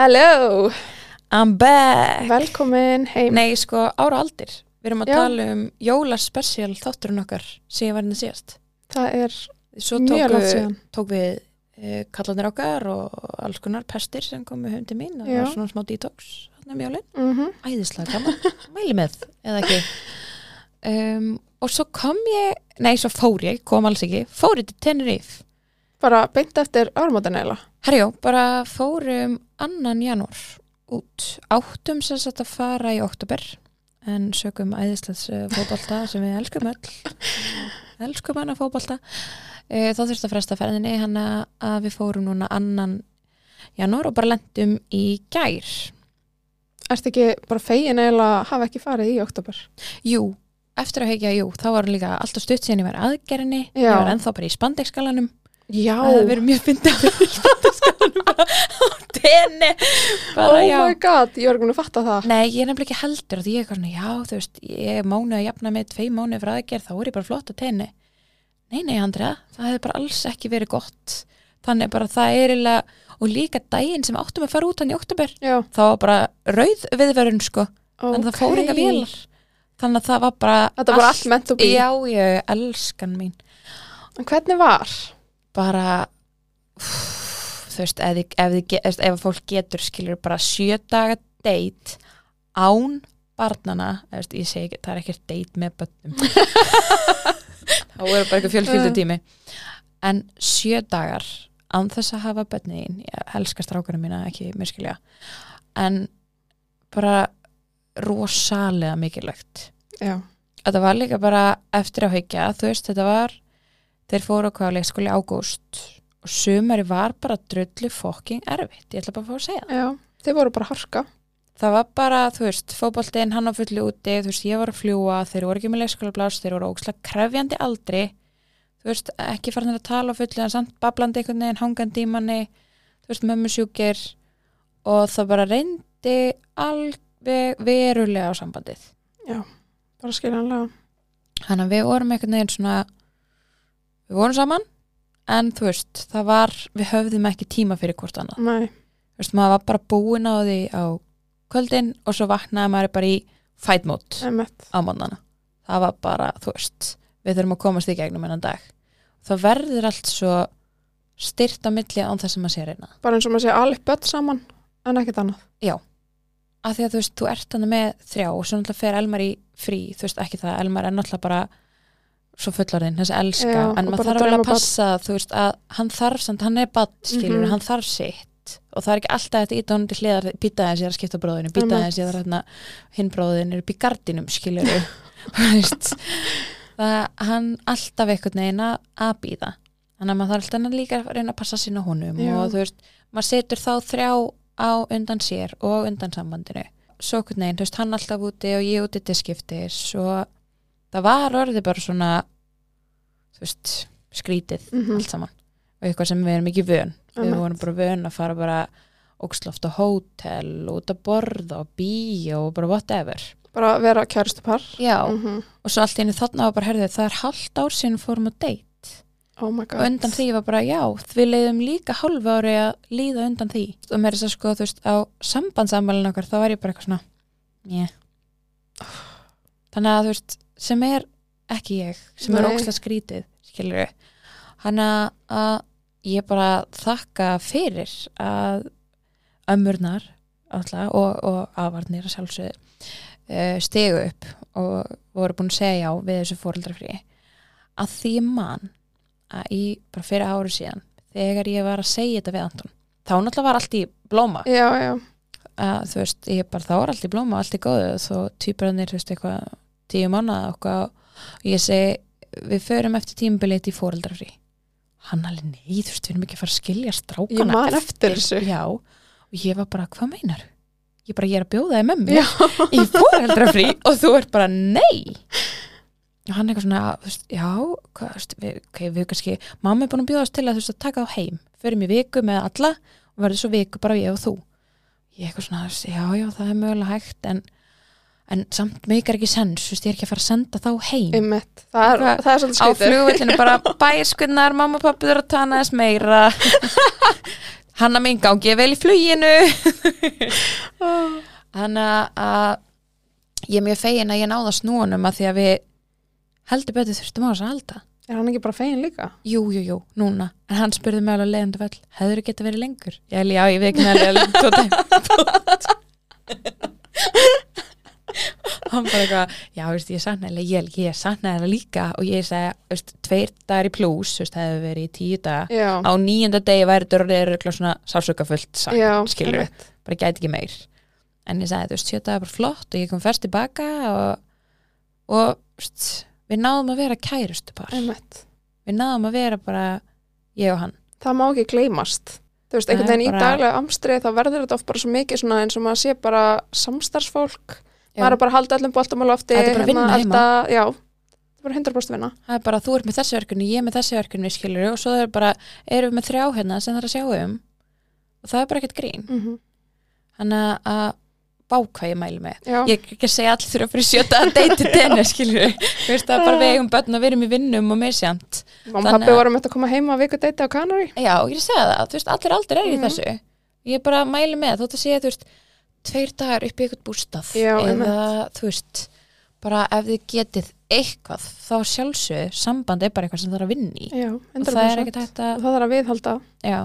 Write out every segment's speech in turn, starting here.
Hello, I'm back. Velkomin heim. Nei, sko, ára aldir. Við erum að Já. tala um jólaspecial þátturinn okkar sem ég var hérna síðast. Það er Svo mjög tók, langt síðan. tók við e, kallanir okkar og alls konar pestir sem komu heim til mín og það Já. var svona smá detox þarna um jólin, mm æðislega gaman. Mæli með, eða ekki? Um, og svo kom ég nei, svo fór ég, kom alls ekki fór ég til Tenerife Bara beint eftir ármótan eila Herjó, bara fórum annan janúar út. Áttum sem sagt að fara í oktober en sögum æðislegs fótbolta sem við elskum öll. elskum hana fótbolta. E, þá þurfti að fresta ferðinni hann að við fórum núna annan janúar og bara lendum í gær. Ertu ekki bara fegin að hafa ekki farið í oktober? Jú, eftir að hekja, jú, þá var líka alltaf stutt síðan ég var aðgerinni. Ég var ennþá bara í spandekskalanum. Já, Það hefur verið mjög fyndið að í spandekskalanum bara á tenni. oh já. my god, ég var ekki búin að fatta það Nei, ég er nefnilega ekki heldur að því ég er svona, já, þú veist, ég er mánuð að jafna með tvei mánuð frá aðgerð, þá er ég bara flott á tenni. Nei, nei, Andrea, það hefði bara alls ekki verið gott. Þannig bara það er eiginlega, og líka daginn sem áttum að fara út hann í oktober, Já, þá var bara rauð viðverun, sko, en það fór enga ok. vélar. Þannig að það var bara... Þetta var allt meant to be Já, ég elskan mín. En hvernig var? Bara, þú veist, ef, ef, ef, ef fólk getur, skilur bara sjö daga date án barnana, veist, ég segi það er ekkert date með börnum. Þá er bara eitthvað fjölskyldutími. En sjö dagar án þess að hafa börnin ég elska strákunum mína, ekki miskilja en bara rosalega mikilvægt. Já, þetta var líka bara eftir að haukja þú veist, þetta var þeir fóru á hvað leikskóli ágúst og sumari var bara drullu fokking erfitt, ég ætla bara að fá að segja það. Já, þið voru bara harka. Það var bara, þú veist, fótboltinn hann á fullu úti, þú veist, ég var að fljúa þeir voru ekki með leikskóla blás, þeir voru ókslega krefjandi aldri, þú veist ekki farin að tala á fullu, en samt bablandi einhvern veginn, hangandi í manni þú veist, mömmu sjúkir. Og það bara reyndi alveg verulega á sambandið. Bara skiljanlega. Þannig að við vorum einhvern veginn svona við vorum saman en þú veist, það var við höfðum ekki tíma fyrir hvort annað. Nei, þú veist, maður var bara búin á því á kvöldin og svo vaknaði maður bara í fight mode emmett á mótnana það var bara, þú veist, við þurfum að komast í gegnum enn dag. Það verður allt svo styrt á milli án þess að maður sé reyna. Bara eins og maður sé alveg börn saman en ekkert annað. Af því að þú veist, þú ert hann með þrjá og svo náttúrulega fer Elmar í frí. Þú veist ekki það, Elmar er náttúrulega bara svo fullorðin, þessi elska Já, en maður þarf alveg að passa þú veist að hann þarf samt, hann er bad skilur, Mhm. hann þarf sitt. Og það er ekki alltaf þetta íta honum til hliðar býta þess ég er að skipta bróðinu, býta þess ég er hérna hinn bróðin er upp í gardinum skilur það, hann alltaf einhvern veginn að að býða þannig að maður þarf alltaf líka að reyna að passa sinna honum Já. og þú veist, maður setur þá þrjá á undan sér og undan sambandinu. Svo einhvern veginn, þú veist, hann alltaf úti og ég úti til skiptis og það var orðið bara svona þú veist, skrítið Mhm. allt saman. Og eitthvað sem við erum ekki vön. Við Einmitt. vorum bara vön að fara bara óksloft á hótel, út að borða og bíó og bara whatever. Bara vera kæristupar já, mm og svo allt einu þarna var bara herðið, það er halvt ár síðan við fórum á date. Oh my god. og undan því var bara já, við leiðum líka hálfu ári að líða undan því. Og mér er þess að sko, þú veist, á sambandsamælin okkar þá var ég bara eitthvað svona yeah. Þannig að þú veist sem er ekki ég sem er Nei. ókslega skrítið, skilur við hann að ég bara þakka fyrir að ömmurnar alltaf, og, og afarnir að sjálfsögðu uh, stegu upp og voru búin að segja já við þessu fóreldrafrí að því ég man að í bara fyrir ári síðan þegar ég var að segja þetta við Anton þá náttúrulega var allt í blóma. Já, já, að þú veist, ég bara þá var allt í blóma allt í góðu, þó týpurannir þú veist, eitthvað tíu manna okkar og ég segi, við förum eftir tímabilið í fóreldrafrí hann alveg, veist, við erum ekki að fara að skilja strákana Ég eftir. þessu. já, og ég var bara, hvað meinar? Ég bara, ég er að bjóða þig með mér í fóreldrafrí og þú ert bara nei. Og hann eitthvað svona, veist, já hvað, veist, við, okay, við kannski, mamma er búin að bjóðast til að veist að taka þá heim. Förum í viku með alla og verður svo viku bara ég og þú. Ég eitthvað svona, já, já, það er mögulega hægt en, en samt meikar ekki sens, þú veist, ég er ekki að fara að senda þá heim. Einmitt. Það er, það er svolítið á skrítið. flugvillinu bara bæskunnar, mamma og pappi þurfa að tana þess meira. Hanna mín gangi vel í fluginu. Þannig að ég er mjög fegin að ég náða snúanum að því að við heldur betur þurftum á þess að halda. Er hann ekki bara fegin líka? Jú, jú, jú, núna. En hann spurði mig alveg leiðandi vel Hefur geta verið lengur? Ég held, já, ég veit ekki alveg tvo dæmi Hann bara eitthvað Já, veist, ég sann ég, ég sann eða líka og ég segi, veist, tveir dagar í plús veist, það hefur verið í tíu daga Já, á nýjunda degi væri þetta eitthvað svona sásökafullt já, skilur einmitt. bara gæti ekki meir en ég sagði, þú veist, sjöta er bara flott og ég kom fyrst tilbaka og, og veist, við náðum að vera kærustu par einmitt. við náðum að vera bara ég og hann Það má ekki gleymast. Þú veist, einhvern Það er veginn í bara- daglega amstrið þá verður þetta oft bara svo mikið svona eins og maður sé bara samstarfsfólk. Maður er bara að halda öllum boltum á lofti. Þetta er bara vinna heima. elda- Já, þetta er bara 100% vinna. það er bara, þú ert með þessi verkefni, ég er með þessi verkefni skilur og svo er bara, erum við með þrjá hérna sem það er að sjá um og það er bara ekkert grín Mm þannig að bákvað ég mæli með Já, ég ekki að segja allir þurfa að fyrir sjöta að deyti tenni skilur þú veist það er bara við eigum börn og við erum í vinnum og misjant mamma og þannig pappi að- vorum eftir að koma heima að viku deiti á Kanari. Já, ég er að segja það, þú veist, allir aldur er í Mhm. þessu Ég bara að mæli með, að þú veist tveir dagar upp í eitthvað bústað Já, eða, einmitt. þú veist bara ef þið getið eitthvað þá sjálfsög, samband er bara eitthvað sem það er að vinna í Já, og 100%. það er ekkert hægt að Og það þarf að viðhalda. já.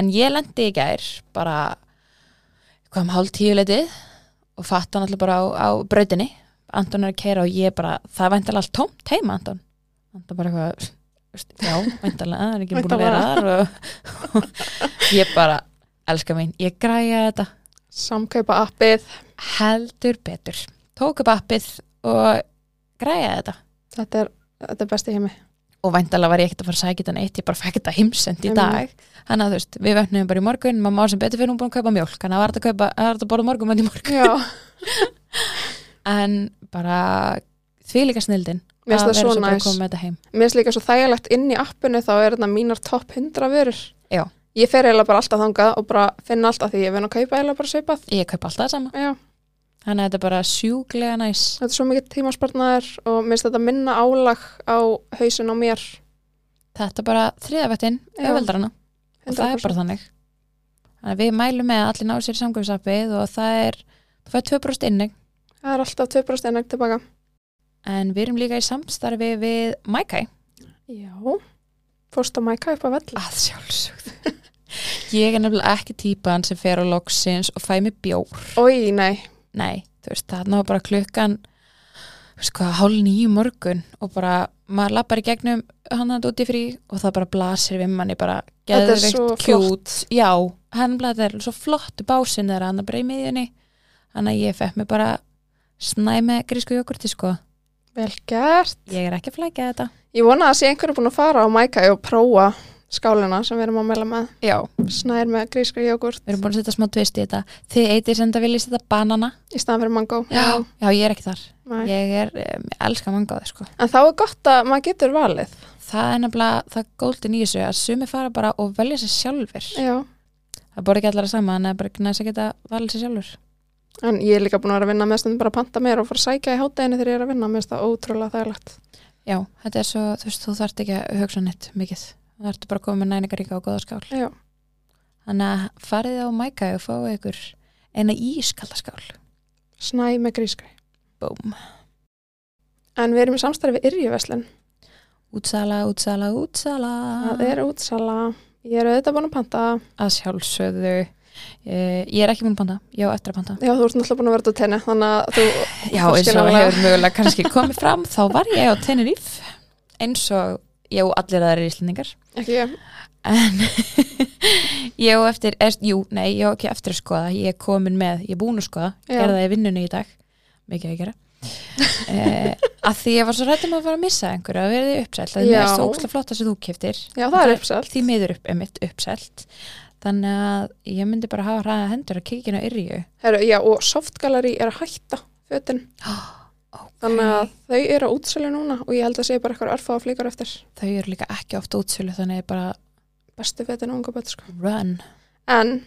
en ég lendi í gær bara hvað um hálf tíu leitið og fatt hann alltaf bara á, á brautinni Anton er að keira og ég bara það er væntalega allt tómt heima Anton Anton bara eitthvað veist, já, væntalega, það er ekki búin að vera þar og, og ég bara elska mín, ég græja þetta Samkaupa appið. heldur betur. Tók upp appið og græja þetta. Þetta er, þetta er besti heimi. og væntalega var ég ekkert að fara að sækja þetta neitt ég bara fekk þetta heimsend í dag. Þannig að þú veist, við vöknum bara í morgun mamma var sem betur fyrir hún búin að kaupa mjólk. Þannig að var þetta að, kaupa, að, var þetta að borða morgun í morgun. Já, en bara því líka snildin. Finnst það svo bara að koma með þetta heim? Mér finnst líka svo þægilegt inn í appinu þá er þetta mínar topp 100 vörur. Já. Ég fer eiginlega bara alltaf þangað og bara finna alltaf því ég vinn að kaupa eiginlega bara svipað. ég kaupa alltaf það sama, Já, þannig að þetta er bara sjúglega næs þetta er svo mikið tímaspartnaður og mér finnst þetta minna álag á hausin á mér. þetta er bara þriðavettin, Já. auðveldrana og það er bara þannig þannig að við mælum með að allir ná sér í samkvæmsappið og það er, það fær 2% innig Það er alltaf 2% ennægt tilbaka. en við erum líka í samstarfi við Maikai Já, fórst að mæka upp að vella. að sjálfsögðu ég er nefnilega ekki típan sem fer á loksins og fæ mig bjór. Ói, nei. nei, þú veist, það er bara klukkan þú veist hvað, hálf nýju morgun og bara, maður lappar í gegnum hann að úti frí og það bara blasir við manni bara er geðveikt kjút. Já, hann þetta er svo flott básinn þeirra hann bara í miðjunni. Þannig að ég fekk mig bara snæ með grísku jógurti sko. Vel gert. ég er ekki að flækja þetta. Ég vona að sé einhverju búin að fara á mæka og prófa skálina sem við erum að mæla með. já, Snær með grískri jógurt við erum búin að setja smá tvist í þetta þið eitir sem þetta viljið setja banana í staðan fyrir mango. já, já ég er ekki þar Nei. ég er, um, ég elska mangáði sko En þá er gott að maður getur valið. það er nefnilega, það er golden í þessu að sumi fara bara og velja sér sjálfur Já. það bor ekki allar að sama en það er bara næst að geta valið sér sjálfur En ég er líka búin að vera að vinna með stundum bara að panta mér og fara að sækja í hátæðinu þegar ég er að vinna. Finnst það ótrúlega þægilegt. já, þetta er svo, þú veist, þú þarft ekki að hugsa neitt mikið, þú þarft bara að koma með næningaríka og góða skál Já. þannig að farið á mæka og fáið ykkur eina ískalda skál Snæ með grískri. búm, En við erum í samstarfi við Yrjuveslin. útsala, útsala, útsala Það er útsala. Ég er auðvitað búin að panta. að sjálfsögðu Eh, ég er ekki búin að panta, ég á eftir að panta Já, þú ert náttúrulega búin að vera á tenni, þannig að þú... Já, eins og hefur mögulega kannski komið fram þá var ég á Tenerife eins og ég og allir aðra íslendingar Ekki ég. en ég á eftir er, jú, nei, ég á ekki eftir að skoða ég er komin með, ég er búin að skoða Já. gerði það í vinnunni í dag mikið að gera eh, að því ég var svo rættum að fara að missa einhverju að verði uppselt, það er Já. mest ókslega flott að sem þú keftir Já, það er uppselt. því miður upp, emitt uppselt þannig að ég myndi bara hafa hraða hendur að á yrju Heru, já, og Softgallery er að hætta fötin. Þannig að þau eru á útsölu núna og ég held að sé bara eitthvað örfáða flíkar eftir þau eru líka ekki oft útsölu þannig bara bestu fötin og unga böt, sko. run En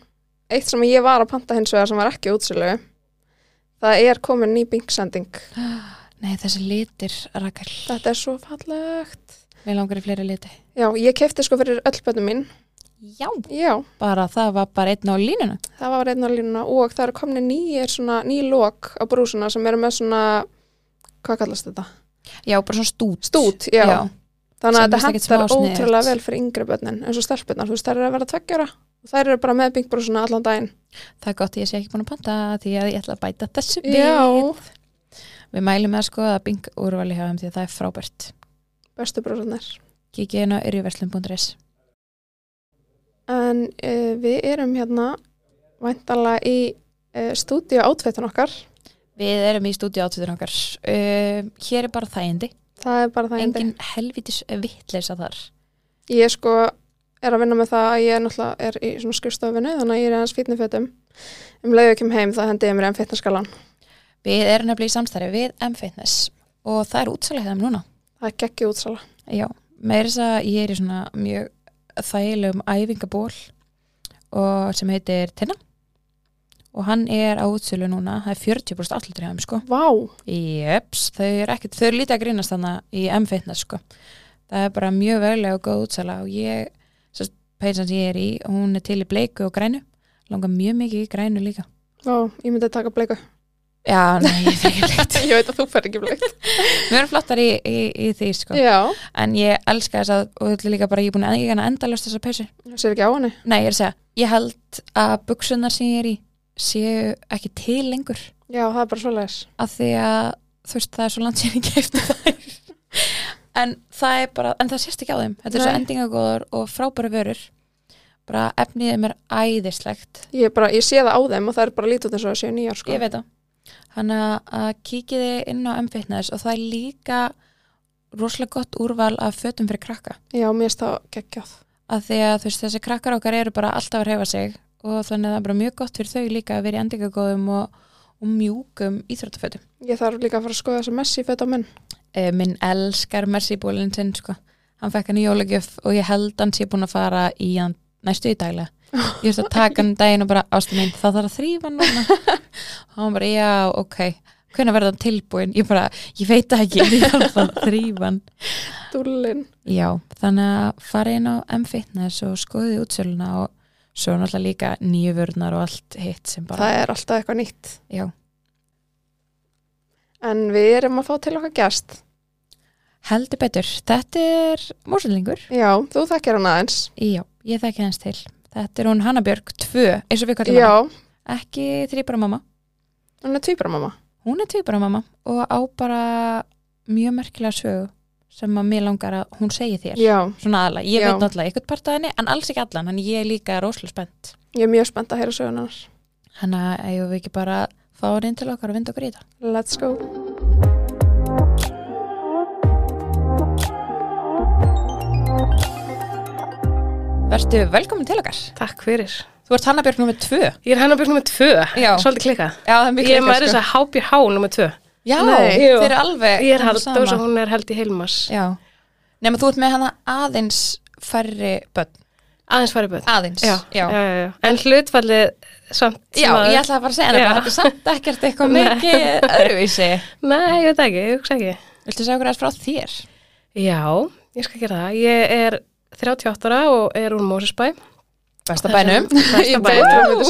eitt sem ég var að panta hins vegar sem var ekki útsölu, það er komin ný binksending. Nei, þessi litir, Rakel, Þetta er svo fallegt. mér langar í fleiri liti. Já, ég kefti sko fyrir öll bötum mín Já, Já, bara það var bara einn á línuna. það var einn á línuna og það eru komni nýjir svona, ný hvað kallast þetta? Já, bara svona stút. Stút, já. Já, Þannig að þetta sniðugt. ótrúlega vel fyrir yngri börnin eins og stelpunar, þú veist, þær eru að vera tveggjara og þær eru bara með byggbúrúsuna allan daginn. það er gott ég sé ekki búin að panta því að ég ætla að bæta þessu Já. við. Við mælum með að skoða Bing úrvali hjá þeim því að það er frábært. Bestu brúsunar. Kikið inn á yrjuverslun.is. En uh, við erum hérna væntalega í uh, stúdíu átveitun okkar. Við erum í stúdíu átvitur okkar. Uh, hér er bara þægindi. Það er bara það eindi. Engin helvitis vittleisa þar. Ég sko er að vinna með það að ég náttúrulega er í svona skrifstofinu þannig að ég er aðeins fítnifötum. Um leiðu kem heim það hendi ég mér enn fitnessskalan. Við erum nefnilega í samstarfi við M-Fitness og það er útsalið þeim núna. Það er geggið útsala. Já, með þess að ég er í svona mjög þægilegum æfingaból og sem heitir Tinna og hann er á útsölu núna, það er 40% allir hjá þeim sko. Vá, Jöps, þau eru ekkert, þau eru lítið að grínast þannig í M-Fitness sko. Það er bara mjög veglega og góð útsala og ég, sérst, peysan sem ég er í, hún er til í bleiku og grænu, langar mjög mikið í grænu líka. vá, ég myndi að taka bleiku. Já, nei, ég fyrir ekki bleikt. ég veit að þú fer ekki bleikt. Við erum flottar í, í, í því sko. Já, En ég elska þess að, og þetta er líka bara, ég er búin að endalust þessa peysu. það sér ekki á henni. Nei, ég er að segja, ég held að buksunar sem ég er í séu ekki til lengur Já, það er bara svoleiðis. af því að þú veist það er svo ég kefti þær en það er bara, en það sést ekki á þeim þetta er svo Nei. endingagóður og frábæra vörur bara efnið er æðislegt Ég, bara, ég sé það á þeim og það er bara lítið út eins og það séu nýjar sko. ég veit það þannig að kíkiði inn á M-Fitness og það er líka rosalega gott úrval af fötum fyrir krakka Já, mér finnst það geggjað. af því að þú veist þessi krakkar okkar eru bara alltaf að reyfa sig og þannig að það er bara mjög gott fyrir þau líka að vera í endingagóðum og, og mjúkum íþróttafötum. Ég þarf líka að fara að skoða þessa messi fett á minn. E, minn elskar Mercy-bólinn sinn sko. Hann fekk hann í jólagjöf og ég held hann sé búin að fara í hann næstu í daglega. Ég veist að taka hann um daginn og bara ástu mín, það þarf að þrýfa hann núna. og hann bara, já, ok, hvernig verða hann tilbúin? Ég bara, ég veit ekki, ég þarf að þrýfa hann. Dúllin. Já, þannig að fara inn á M-Fitness og skoðið útsöluna og svo náttúrulega líka nýju vörnar og allt hitt sem bara, Það er alltaf eitthvað nýtt. já, En við erum að fá til okkar gæst. heldur betur. Þetta er múslingur. Já, þú þekkir hann aðeins. Já, ég þekki hans til. Þetta er hún Hannabjörg 2, eins og við kallum Já, hana. Ekki þrýbara mamma. hann er tvíbara mamma. Hún er tvíbara mamma og á bara mjög merkilega sögu sem að mér langar að hún segi þér. Já, Svona aðla. Ég Já. veit náttúrulega eitthvað part af henni, en alls ekki allan, en ég er líka rosalega spennt. ég er mjög spennt að heyra sögun hans. Þannig að eigum við ekki bara að fá hann inn til okkar og vinda okkur í þetta. Let's go. Vertu velkomin til okkar. Takk fyrir. Þú ert Hannabjörg nummið 2. Ég er Hannabjörg nr. 2, Já. svolítið klikkað. Já, það er mikið Ég er maður þess að HBH nr. 2. Já, Nei. þeir eru alveg Ég er sama. og hún er held í Hilmas. Já. Nefnum þú ert með hana aðeins færri börn. Aðeins farið böð. Aðeins. Já, Já. já, já, já. En hlutfallið samt Já, ég ætla að fara að segja bara, þetta er samt ekkert eitthvað mikið öðruvísi. Nei, ég veit ekki, ég hugsa ekki. Viltu segja okkur aðeins frá þér? Já, ég skal gera það. Ég er 38 ára og er úr Mósesbæ. Besta bænum. Besta bænum.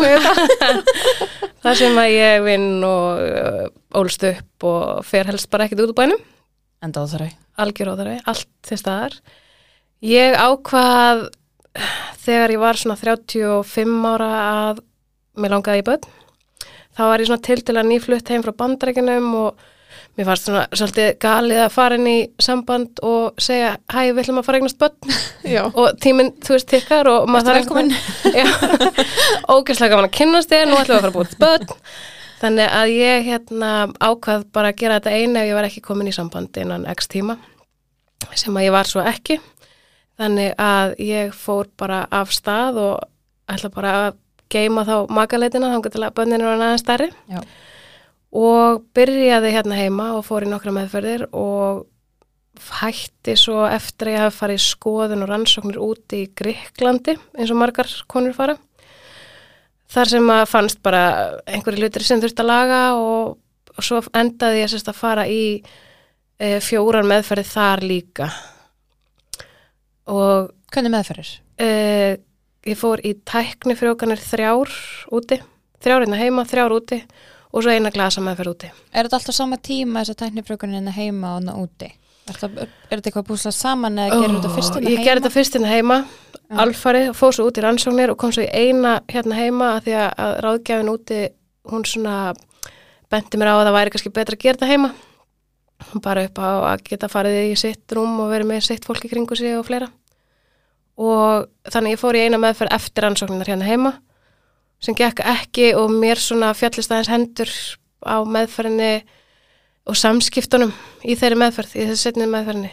Það sem að ég vinn og uh, ólst upp og fer helst bara ekkert út úr bænum. Enda á þarau. algjör óþarfi, allt til staðar. Ég ákvað þegar ég var svona 35 ára að mér langaði í börn. Þá var ég svona til til að nýflutt heim frá bandarækjunum og mér fannst svona svolítið galið að fara inn í samband og segja hæ, við ætlum að fara eignast börn og tíminn, þú veist, tikkar og maður? Já, ógæslega gaman að kynnast þér, nú ætlum við að fara að búið börn. Þannig að ég hérna ákvað bara að gera þetta einu ef ég var ekki komin í samband innan x tíma sem að ég var svo ekki. Þannig að ég fór bara af stað og ætla bara að geima þá magaleitina til að börninu var aðeins stærri Já. Og byrjaði hérna heima og fór í nokkra meðferðir og hætti svo eftir að ég hafi farið skoðun og rannsóknir úti í Gríklandi eins og margar konur fara þar sem að fannst bara einhverju hlutir sem þurfti að laga og, og svo endaði ég sérst að fara í e, fjórar meðferði þar líka og Hvernig meðferðir? e, ég fór í tækni frjókanir þrjár úti, þrjár hérna heima, þrjár úti og svo eina glasa meðferð úti. Er þetta alltaf sama tíma þess að tæknifrökunin er heima og hana úti? Er þetta, er þetta eitthvað búslað saman eða gerir þetta fyrst hérna Ég heima? gerði þetta fyrst hérna heima, Já. alfarið, fór svo út í rannsóknir og kom svo í eina hérna heima að því að, ráðgjafin úti, hún svona benti mér á að það væri kannski betra að gera þetta heima. Bara upp á að geta farið í sitt rúm og verið með sitt fólk í kringu sig og fleira. Og þannig ég fór í eina meðferð eftir rannsókninar hérna heima sem gekk ekki og mér svona fjallist aðeins hendur á meðferðinni og samskiptunum í þeirri meðferð, í þessi setni meðferðinni.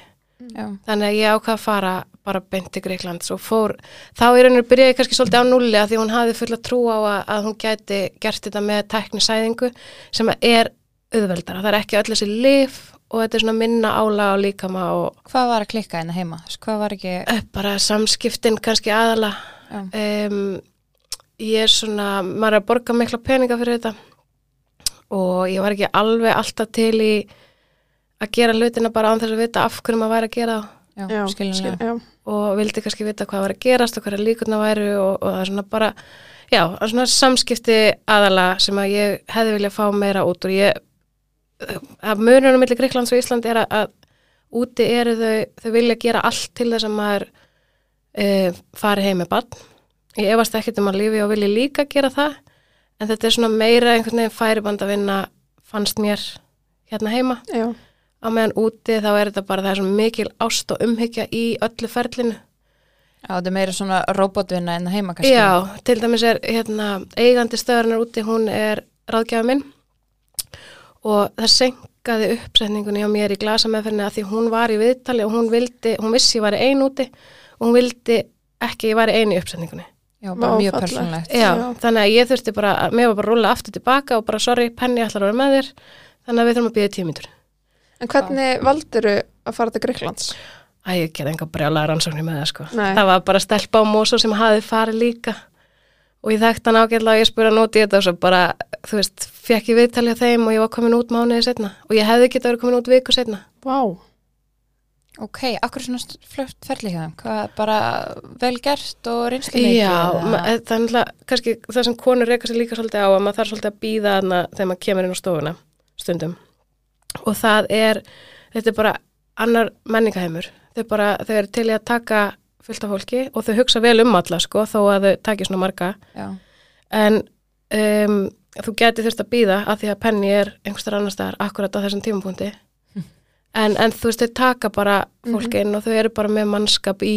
Já, Þannig að ég ákvað að fara bara beint til Greiklands og fór, þá í rauninu byrjaði ég kannski svolítið á nulli að því hún hafði fulla trú á að, að hún gæti gert þetta með tæknisæðingu sem er auðveldara. Það er ekki öll þessi lif og þetta er svona minna álag á líkama og hvað var að klikka hérna heima? Hvað var ekki, eh, bara samskiptin kannski aðala. já, Um, ég er svona, maður er að borga mikla peninga fyrir þetta og ég var ekki alveg alltaf til í að gera hlutina bara án þess að vita af hverju maður væri að gera það. já, skil- já. og vildi kannski vita hvað var að gerast og hverja líkurna væru og, og það er svona bara já, það er svona samskipti aðala sem að ég hefði viljað fá meira út og ég að mununum millir Greiklands og Ísland er að, að úti eru þau, þau vilja gera allt til þess að maður e, fari heim með barn ég efast ekkert um að lífi og vilji líka gera það en þetta er svona meira einhvern veginn færiband að vinna fannst mér hérna heima Já, á meðan úti þá er þetta bara það er svo mikil ást og umhyggja í öllu ferlinu Já, þetta er meira svona robotvinna en heima kannski. Já, til dæmis er hérna, eigandi stöðurnar úti, hún er ráðgjafa minn og það senkaði uppsetningunni á mér í glasameðferðinni að því hún var í viðtali og hún vildi, hún vissi ég væri ein úti og hún vildi ekki ég væri ein í uppsetningunni. Já, bara mjög fallegt. persónlegt. Já, Já. þannig að ég þurfti bara, að- mér var bara að rúla aftur tilbaka og bara sorry, penni ætlar að vera með þér þannig að við þurfum að býða tíu mínútur. en hvernig valdiru að fara til Greiklands? Æ, ég gerði enga brjálega rannsóknir með það sko. Nei. Það var bara stelpa á mósó sem hafi farið líka og ég þekkti hann ágætlega og ég spurði hann út í þetta og svo bara, þú veist, fekk ég viðtalið á þeim og ég var komin út mánuði setna og ég hefði getað verið komin út viku setna. Vá, Ok, akkur svona fljótt ferli þeim? Hvað, bara vel gert og reynslu mikið? Já, það er náttúrulega, kannski það sem konur reyka sér líka svolítið á að maður þarf svolítið að býða hana þegar maður kemur inn á stofuna stundum og það er, þetta er bara annar menningaheimur. Þau bara, þau eru til í að taka fullt af fólki og þau hugsa vel um alla sko þó að þau taki svona marga Já, en um, þú geti þurft að býða að því að penni er einhverstaðar annar staðar akkurat á þessum tímapunkti en, en þú veist þau taka bara fólk inn og þau eru bara með mannskap í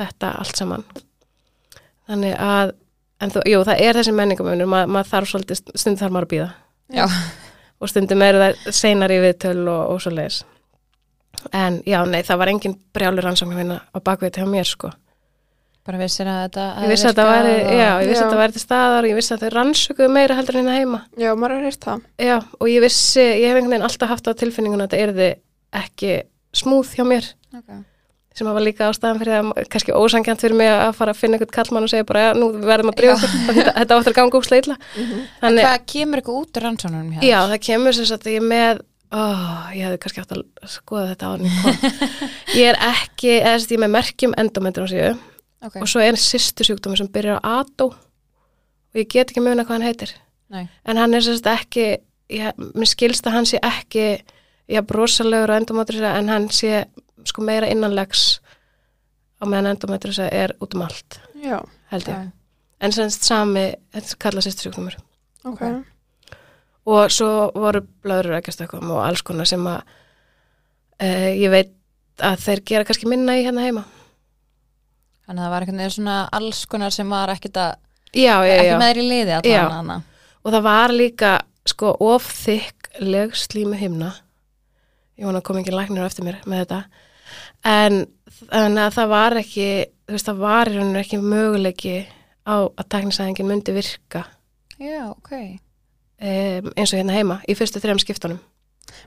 þetta allt saman. Þannig að en þú, jú, það er þessi menningamunur Ma, maður þarf svolítið, stundum þarf maður að býða já, og stundum eru það seinar í viðtöl og, og svo leiðis en já, nei, það var engin brjálur rannsókn hérna á bakvið hjá mér sko. Bara vissir að þetta ég vissi að þetta væri, já, ég vissi Já. að þetta væri til staðar og ég vissi að þau rannsökuðu meira heldur en hérna heima. Já, maður har heyrt það. Já, og ég vissi, ég hef einhvern veginn alltaf haft á tilfinningun að þetta erði ekki smúð hjá mér okay. sem var líka ástæðan fyrir að kannski ósangjant fyrir mig að fara að finna einhvern kallmann og segja bara, já, nú verðum að því þetta, þetta áttur að ganga úkslega illa. En Þannig, hvað kemur eitthvað út úr rannsónunum hjá? já, það kemur sem sagt að ég er með ó, ég hefði kannski átt að skoða þetta á hann ég er ekki, eða þess að ég er með merkjum endometriósíu ok, og svo er sýstu sjúkdómi sem byrjar á ADO og ég get ekki muna hvað hann heitir. Nei, en hann er sérst ekki ég, að já, brosalegur og endometrisa en hann sé sko meira innanlegs á meðan endometrisa er út um allt, Já, held ég. Já, en semst sami, þetta kalla sýstu sjúkdómur ok. og svo voru blöður ekkastökkum og alls konar sem að uh, ég veit að þeir gera kannski minna í hérna heima. Þannig að það var einhvern veginn svona alls konar sem var ekkert að, já, já, ekki já, með þér í liði Já. allan hana og það var líka sko of þykk leg slímu himna ég vona að koma ekki læknir eftir mér með þetta. En þannig að það var ekki þú veist það var í rauninu ekki möguleiki á að teknisæðingin myndi virka. Já, ok, um, eins og hérna heima í fyrstu þrejum skiptunum.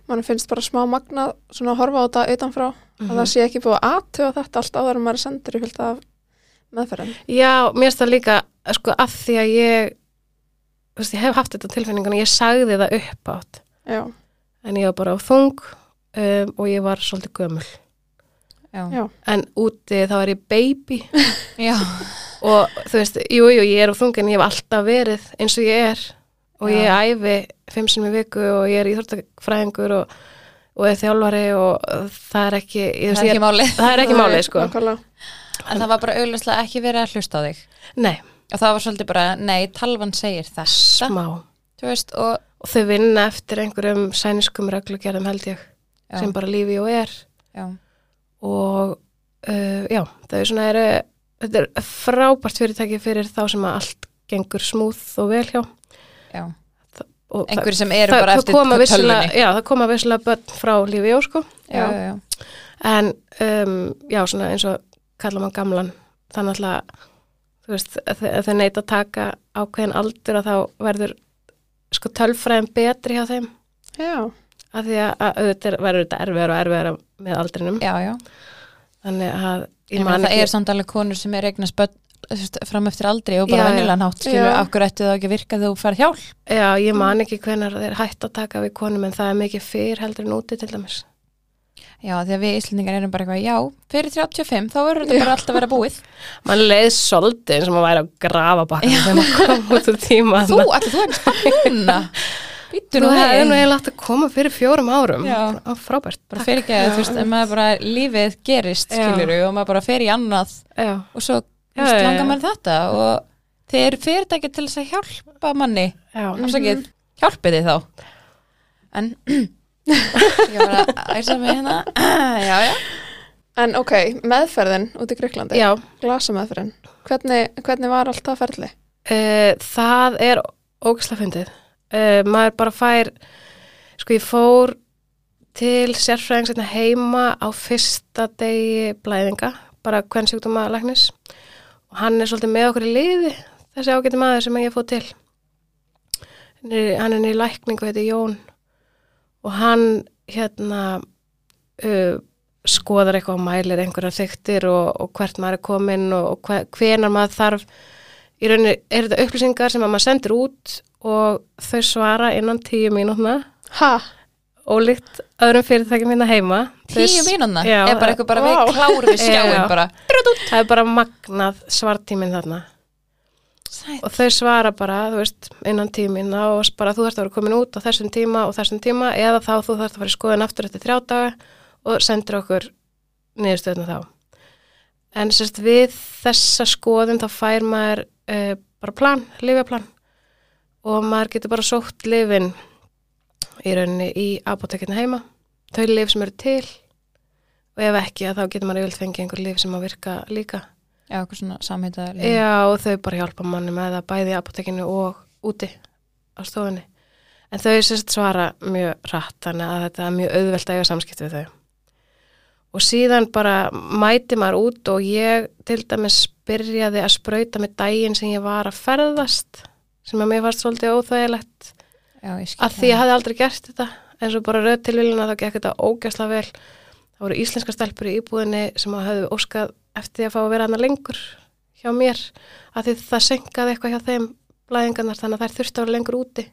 Mann finnst bara smá magnað svona að horfa á þetta utanfrá að það sé ekki búið að aðtöða þetta allt áður en maður er sendur í fyllt af meðferðin. Já, mér finnst það líka sko að því að ég þú veist, ég hef haft þetta á tilfinningunni ég sagði það upp átt Já, en ég var bara á þung um, og ég var svolítið gömul. Já, Já. en úti þá er ég baby. Já, og þú veist, jú, jú, ég er á þungin ég hef alltaf verið eins og ég er. Og Já. ég æfi fimm sinni í viku og ég er íþórtafræðingur og, og er þjálfari og það er ekki það er ekki máli það er ekki Nei, málið sko. Nákvæmlega. en það var bara auðvitað ekki verið að hlusta á þig? Nei, og það var svolítið bara, nei, talvan segir þessa smá. Veist, og og þau vinna eftir einhverjum sæniskum reglugerðum held ég já, sem bara lífi og er. Já, og uh, já, það er svona er, þetta er frábært fyrirtæki fyrir þá sem að allt gengur smúð og vel hjá. Já. Og einhverjir sem eru bara eftir tölvunni. já, það koma vissilega börn frá lífi og sko. Já, já, já, en um, já, svona eins og kalla mann gamlan þannig að þú veist, að þau- neita að taka ákveðin aldur að þá verður sko tölfræðin betri hjá þeim. Já, af því að, að auðvitað er- verður þetta erfiðar og erfiðar með aldrinum. Já, já. þannig að það ekki er samt alveg konur sem er eignast fram eftir aldrei og bara venjulega nátt okkur ættu það ekki að virka þegar þú færð hjálp? Já, ég man ekki hvenar þeir hætt að taka við konum en það er mikið fyrr heldur en úti til dæmis. Já, því að við Íslendingar erum bara eitthvað, já, fyrir 35 þá verður þetta bara alltaf að vera búið. Mann leið svolítið eins og maður væri að grafa bakka þegar maður kom út úr tíma Þú, allir, þú þú hefði nú eiginlega átt að koma fyrir fjórum árum. Já. Á, frábært, bara fyrir ekki að, þú veist, en maður bara lífið gerist, Já. skiluru, og maður bara fer í annað já, og svo, langar maður þetta og þeir eru fyrirtæki til þess að hjálpa manni. Já, Afsakið, hjálpið þið þá? En Ég var að æsa mig hérna. Já, já. En ok, meðferðin út í Greiklandi, já. glasameðferðin, hvernig, hvernig var allt það ferli? Uh, það er ógislega fyndið uh, maður bara fær sko ég fór til sérfræðings hérna heima á fyrsta degi blæðinga bara hvern sjúkdóma læknis. Og hann er svolítið með okkur í liði þessi ágæti maður sem ég fóð til. Hann er, er niður lækning og heitir Jón. Og hann hérna uh, skoðar eitthvað og mælir einhverjar þyktir og, og hvert maður er kominn og, og hve, hvenar maður þarf. Í rauninni er þetta upplýsingar sem að maður sendir út og þau svara innan tíu mínútna Ha? ólíkt öðrum fyrirtækjum hérna heima Tíu mínúna Já, Er bara eitthvað bara Vá. við klárum við skjáin Já. bara það er bara magnað svartíminn þarna Sæt. og þau svara bara, þú veist, innan tímina og s- bara þú þarfst að vera komin út á þessum tíma og þessum tíma eða þá þú þarfst að fara í skoðan aftur eftir þrjá daga og sendir okkur niðurstöðna þá. En sérst við þessa skoðun þá fær maður uh, bara plan, lifjaplan og maður getur bara sótt lifin í rauninni í apotekina heima, þau lif sem eru til og ef ekki að þá getur maður yfirlega fengið einhver lif sem að virka líka. Já, eitthvað svona samhita Já, og þau bara hjálpa manni með það bæði í apotekinu og úti á stofunni. En þau sérst svara mjög rætt, þannig að þetta er mjög auðvelt að eiga samskipt við þau. Og síðan bara mæti maður út og ég til dæmis byrjaði að sprauta með daginn sem ég var að ferðast, sem að mér varst svolítið óþægilegt, að því ég hafði aldrei gert þetta, en svo bara röð tilvíluna þá gekk þetta ógæsla vel. Það voru íslenska stelpur í íbúðinni sem að höfðu óskað eftir að fá að vera hana lengur hjá mér, að því það senkaði eitthvað hjá þeim blæðingarnar þannig að þær þurfti að vera lengur úti.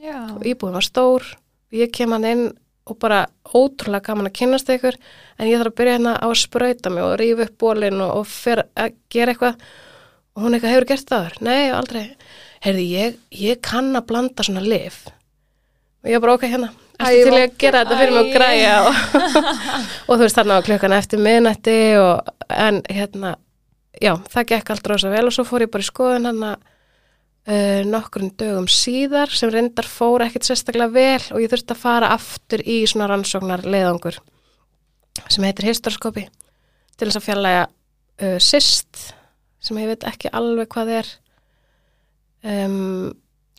Já, og íbúðin var stór. Og ég kem hann inn og bara ótrúlega gaman að kynnast ykkur en ég þarf að byrja hérna á að sprauta mig og rífa upp bólinn og, og fer að gera eitthvað. Og hún eitthvað hefur gert það þar? Nei, aldrei. Heyrði, ég, ég kann að blanda svona lif og ég bara ok hérna Æ, til vá. að gera þetta fyrir mig Æ. græja og, og þú veist þarna á klukkan eftir miðnætti og en hérna já, það gekk allt rosa vel og svo fór ég bara í skoðun hann að uh, nokkrum dögum síðar sem reyndar fór ekkert sérstaklega vel og ég þurfti að fara aftur í svona rannsóknar leiðangur sem heitir hysteroskopi til þess að fjarlæga uh, cyst sem ég veit ekki alveg hvað er um,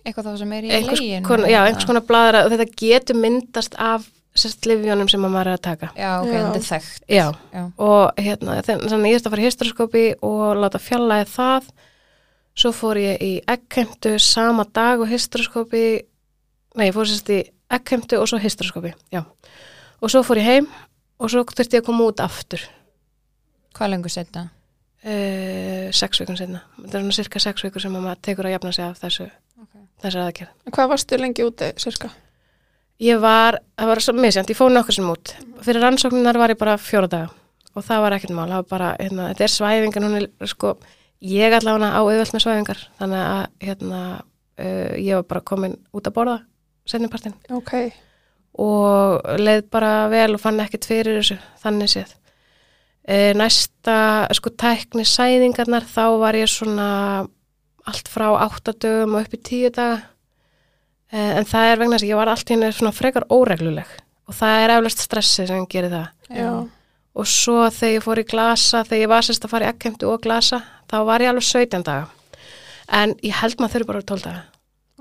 eitthvað þá sem er í legin já, einhvers konar bladra og þetta getur myndast af sérst livjónum sem að maður er að taka. Já, ok, þetta er þekkt. Já, Já. og hérna þannig ég þurfti að fara í hysteroskopi og láta fjarlæga það. Svo fór ég í eggheimtu sama dag og hysteroskopi nei, ég fór sérst í eggheimtu og svo hysteroskopi, já. Og svo fór ég heim og svo þurfti ég að koma út aftur. Hvað lengur setna? Uh, sex vikum setna þetta er svona cirka sex vikur sem að maður tekur að jafna sig af þessu, Okay. aðgerð Hvað varstu lengi úti, sirka? Ég var, það var svo misjant, ég fór nokkur sem út. Fyrir rannsókninar var ég bara fjóra daga og það var ekkert mál, það var bara, hérna, þetta er svæfingar, hún er sko, ég allavega á auðvöld með svæfingar, þannig að hérna, uh, ég var bara komin út að borða setnipartin ok, og leið bara vel og fann ekkert fyrir þessu, þannig séð. Uh, næsta, sko, tækni sæðingarnar, þá var ég svona allt frá 8 dögum og upp í 10 daga, uh, en það er vegna þess að ég var allt í henni svona frekar óregluleg og það er eflust stressið sem gerir það. Já, og svo þegar ég fór í glasa þegar ég var sérst að fara í ekkemtu og glasa þá var ég alveg 17 daga. En ég held maður þurfi bara 12 daga.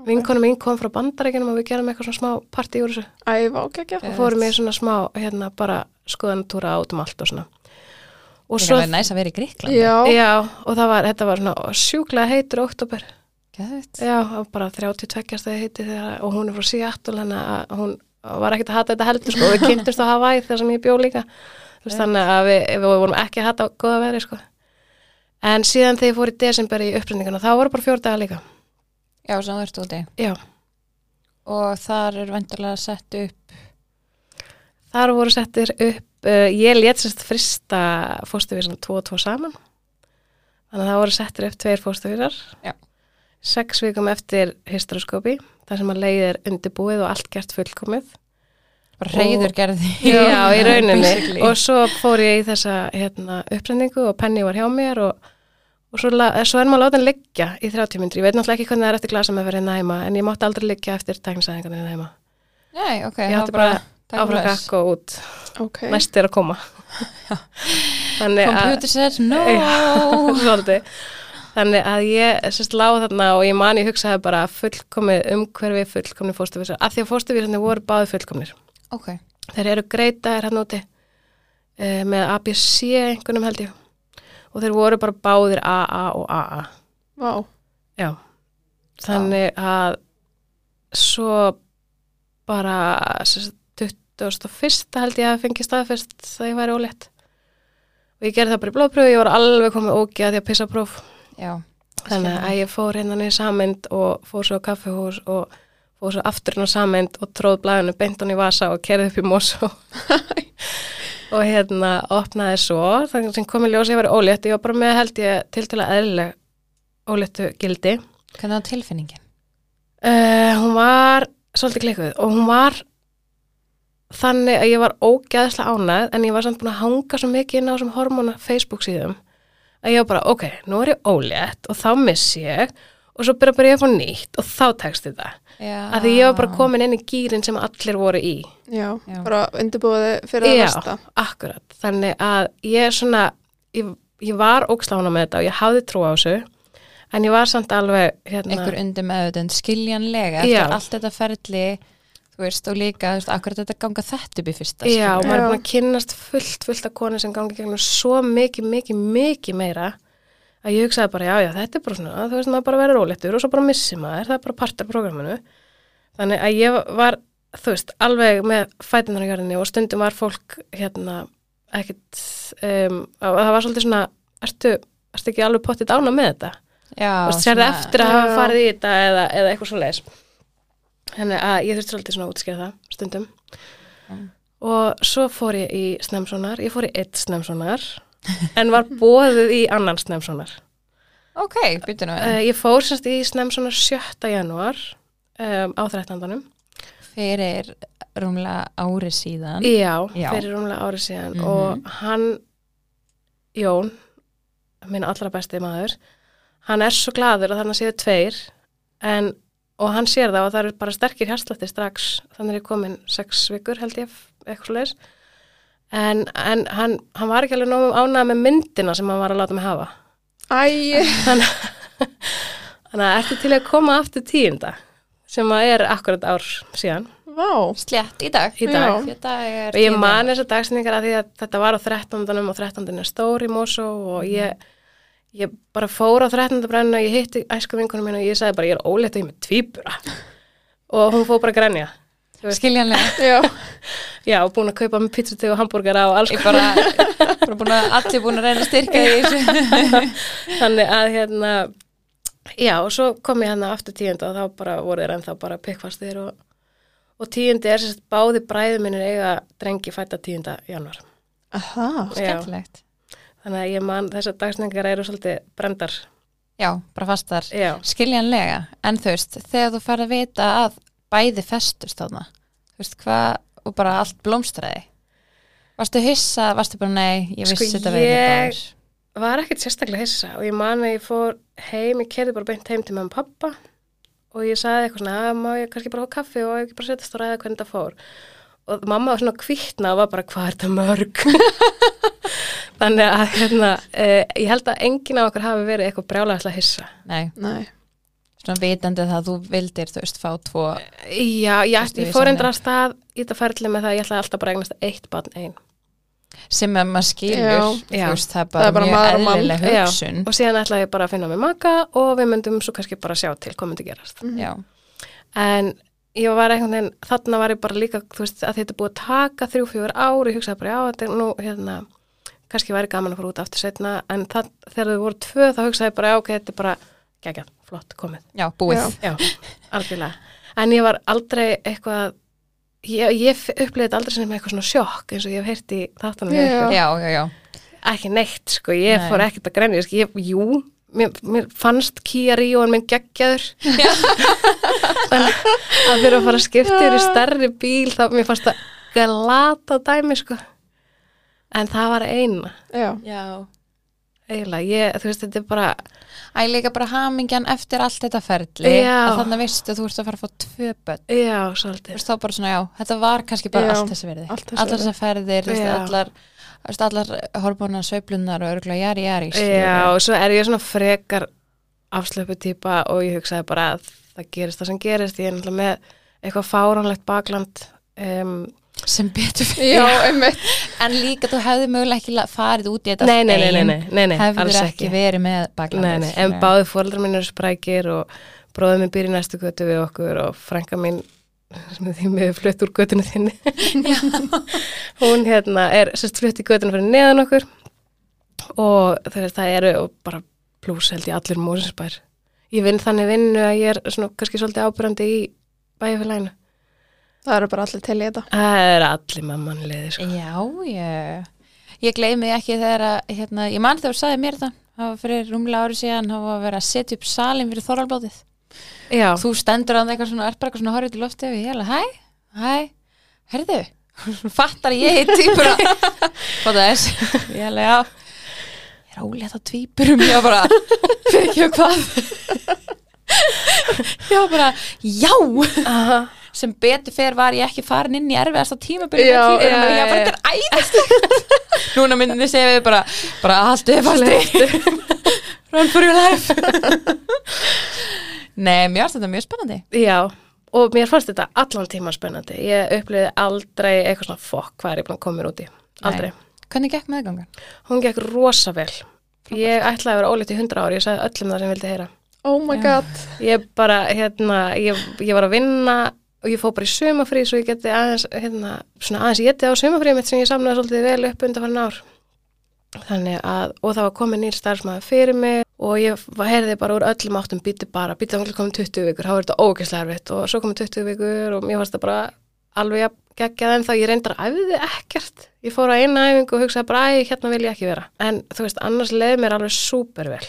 Ok. vinkonum mín kom frá bandarækjunum og við gerum eitthvað svona smá partí úr þessu. Og kekja og fórum í svona smá hérna bara skoðanatúra át um allt og svona og Það er svo, alveg næs að vera í Gríkland. já, já, og það var, þetta var svona sjúklega heitur oktober já, og bara 32 stegi heiti þegar, og hún er frá Seattle hann að hún var ekkert að hata þetta heldur sko, og við kynntumst á Hawaii þegar sem ég bjó líka Þú veist, þannig að við, við vorum ekki að hata góða veri sko. en síðan þegar ég fór í desember í upprendinguna þá voru bara fjór dagar líka Já, sem þú ert úti. já, Og þar er vendarlega sett upp. Þar voru settir upp uh, ég let sérst frista fóstuvísana 2 og 2 saman þannig að það voru settir upp tveir fóstuvísar Já. sex vikum eftir hysteroskopi þar sem að leið er undirbúið og allt gert fullkomið Bara reyður gerði. Já, í rauninni og svo fór ég í þessa hérna, upprendingu og Penny var hjá mér og, og svo, svo er maður látin liggja í 30 myndir, ég veit náttúrulega ekki hvernig það er eftir glasa með fyrir hérna heima, en ég mátti aldrei liggja eftir tæknisæðingarna hérna heima, Nei, ok. Ég það átti var bara Afrakakk og út. Okay. Næst er að koma. Computer says no. Þannig að ég sérst lág þarna og ég mani hugsaði bara fullkomið umhverfi, fullkomni fóstufísar af því að fóstufísarnir voru báði fullkomnir. Okay. Þeir eru greita er hann hérna úti e, með ABC einhvernum held ég. Og þeir voru bara báðir AA og AA Wow Já. Þannig að svo bara sérst 2001 held ég að fengi staðfest það ég væri ólétt. Og ég gerði það bara í blóðpröfu, ég var alveg komið ógið að ég pissa próf. Já, þannig að ég fór hérna niður samend og fór svo á kaffehús og fór svo afturinn á samend og tróð blæðinu beint hann í vasa og kerði upp í morsó og hérna opnaði svo, þannig sem komið ljós ég væri ólétt, ég var bara með held ég til til að eðlilega óléttu gildi. Hvernig var tilfinningin? Uh, hún var svolítið klikuð og hún var þannig að ég var ógæðslega ánæð en ég var samt búin að hanga svo mikið inn á þessum hormóna Facebook síðum að ég var bara, ok, nú er ég ólétt og þá missi ég og svo byrja bara ég að fá nýtt og þá tekst þetta Já. að því ég var bara komin inn í gýrin sem allir voru í já, Já. bara undirbúiði fyrir það Já. næsta akkurat, þannig að ég er svona ég, ég var ógslána með þetta og ég hafði trú á þessu en ég var samt alveg hérna, Einhver undir meðutund skiljanlega Já. eftir allt þetta ferli þú veist, og líka, þú veist, akkur þetta ganga þetta upp í fyrsta Já, og skilurðu. maður er búin að kynnast fullt, fullt af konu sem gangi gegnum svo mikið, mikið, mikið meira að ég hugsaði bara, já, já, þetta er bara svona, þú veist, maður bara verður rólettur og svo bara missi maður, það er bara partur af programminu. Þannig að ég var, þú veist, alveg með fætunar á jörðinni og stundum var fólk, hérna, ekkit, um, að það var svolítið svona, ertu, ertu ekki alveg pottið ána með þetta? Já, Þú veist, sérðu eftir að hafa farið í þetta eða, eða eitthvað svo leis. Þannig að ég þurfti svolítið svona að útskýra það stundum. Mm. Og svo fór ég í snemsonar, ég fór í eitt snemsonar, en var bóðið í annan snemsonar. Ok, byrju nú Uh, ég fór sérst í snemsonar 7. janúar um, á 13. fyrir rúmlega ári síðan Já, Já. fyrir rúmlega árið síðan Mhm. og hann, Jón, minn allra besti maður, hann er svo gladur að þarna séu tveir en, og hann sér það og það eru bara sterkir hjarslatti strax, þannig er ég komin sex vikur held ég, eitthvað leis en, en hann, hann var ekki alveg nógum ánægð með myndina sem hann var að láta mig hafa. Æ, þannig, þannig að ertu til að koma aftur tíunda sem að er akkurat ár síðan. Vá. Slétt í dag. Í dag. Er og ég man þessar dagsningar að því að þetta var á 13. og 13. er stór í Mosó og ég, ég bara fór á 13. brennu og ég hitti æsku vinkunum mín og ég sagði bara ég er ólétt og ég er með tvíbura. Og hún fór bara að grænja Skiljanlega. Já, já og búin að kaupa með pizzateg og hambúrgara og alls bara, bara búin að, allir búin að reyna að styrka því. Þannig að hérna já og svo kom ég hérna aftur tíunda og þá bara voru þeir ennþá bara pikkfastir og, og tíundi er sérst báði bræði minnir eiga drengi fætta tíunda januar? Já. skemmtilegt Þannig að ég man þessar dagsningar eru svolítið brendar. Já, bara fastar Já. skiljanlega, en þú veist þegar þú færð að vita að bæði festust þarna, þú veist hvað og bara allt blómstræði Varstu hissa, varstu bara nei ég Sko, vissi þetta verið ég- báður Var ekkert sérstaklega hissa og ég man að ég fór heim, ég kerði bara beint heim til mamma og pappa og ég sagði eitthvað svona, að má ég kannski bara fá kaffi og ekki bara setjast og ræða hvernig það fór. Og mamma var svona kvittna og var bara, hvað er þetta mörg? Þannig að hérna, eh, ég held að enginn af okkur hafi verið eitthvað brjálæðislega hissa. Nei, Nei. svona vitandi það að þú vildir þú veist fá tvo Já, já Fyrstu ég við fór samleið. endur að stað í þetta ferli með það að ég ætlaði alltaf bara að eignast eitt barn einn. sem að maður skilur Já. þú Já. veist, það er Það bara, er bara mjög maður og mann. eðlileg Já. hugsun Og síðan ætlaði ég bara að finna mig maka og við myndum svo kannski bara sjá til hvað myndi gerast. Já, En ég var einhvern veginn, þarna var ég bara líka, þú veist, að þetta er búið að taka þrjú, fjögur ár, ég hugsaði bara, já, þetta er nú, hérna, kannski væri gaman að fara út aftur setna, en það, þegar þau voru tvö, þá hugsaði ég bara, já, ok, þetta er bara, geggjað, flott, komið. já, búið Já. Já, algjörlega. En ég var aldrei eitthvað, ég, ég þetta aldrei sem eitthvað svona sjokk, eins og ég hef heyrt í þáttunum. hjá Já. ykkur. Já, já, já, Ekki neitt, sko, ég Nei. fór ekkert að grenja, sko, ég, jú, mér, mér fannst Kia Ríóan minn geggjaður. Þannig að fyrir að fara að skipta yfir í stærri bíl, þá mér fannst það glata dæmi, sko. En það var eina, Já. já. eiginlega, ég, þú veist, þetta er bara, Æ, líka bara hamingjan eftir allt þetta ferli Já. að þannig vistu að þú ert að fara að fá tvö börn já, Þú svolítið. veist þá bara svona, já, þetta var kannski bara Já, allt þessi verði allt þessi allar virði. þessar ferðir, þú veist, allar þú veist, allar hormónar, sveiflunar og örgulega jari, jari Já, og svo er ég svona frekar afslöpu típa og ég hugsaði bara að það gerist það sem gerist, ég er náttúrulega með eitthvað fáránlegt bakland um, sem betur fyrir Já, en líka þú hefði mögulega ekki farið út í þetta nei, nei, nei, nei, ein, nei, nei, nei, hefur alls ekki verið með nei, en báði fóreldrar minn eru sprækir og bróður minn í næstu götu við okkur og frænka mín sem er því með flutt úr götunu þinni. Hún hérna er sérst flutt í götunu fyrir neðan okkur og það, það eru og bara pluss held ég allir músinsbær ég vinn þannig vinnu að ég er svona kannski svolítið ábyrjandi í bæjarfélaginu Það eru bara allir til í þetta. það er allir mammanliði sko. já, ég ég gleymi ekki þegar að hérna, ég man þegar þú sagði mér það. Það var fyrir rúmlega ári síðan það var að vera að setja upp salin fyrir þorralblóðið já, þú stendur á eitthvað svona, er bara eitthvað svona horfið til lofti og ég er alveg, hæ, hæ, herðu fattar að ég heit týpura hvað það er ég er alveg, já. Ég er ólétt á tvíburum, ég var bara fyrir ekki hvað? Ég var bara, já. Aha sem betur fer var ég ekki farin inn í erfiðasta tímabili Já, tvíburum, já, ég bara, þetta er æðislegt núna myndinni segja við bara bara haldið fasti run for your life nei, mér varst þetta mjög spennandi Já, og mér fannst þetta allan tíma spennandi. Ég upplýði aldrei eitthvað svona fokk hvað er ég búin að koma mér út í. Aldrei. hvernig gekk meðgangan? Hún gekk rosa vel. Ég ætlaði að vera ólétt í 100 ári, ég sagði öllum það sem vildi heyra. Oh my god. Ég bara, hérna, ég, ég var að vinna og ég fór bara í sumafrí svo ég geti aðeins, hérna, svona aðeins ég geti á sumafrí mitt sem ég samnaði svolítið vel upp undan farin ár. Þannig að, og það var komin nýr starfsmæður fyrir mig og ég heyrði bara úr öllum áttum býti bara, býti þá komin 20 vikur, þá er þetta ógeðslega erfitt og svo komin 20 vikur og mér fannst það bara alveg jafn geggjað en þá ég reyndar að æfiði ekkert. Ég fór á eina æfingu og hugsaði bara, æ, hérna vil ég ekki vera. En þú veist, annars leið mér alveg súper vel.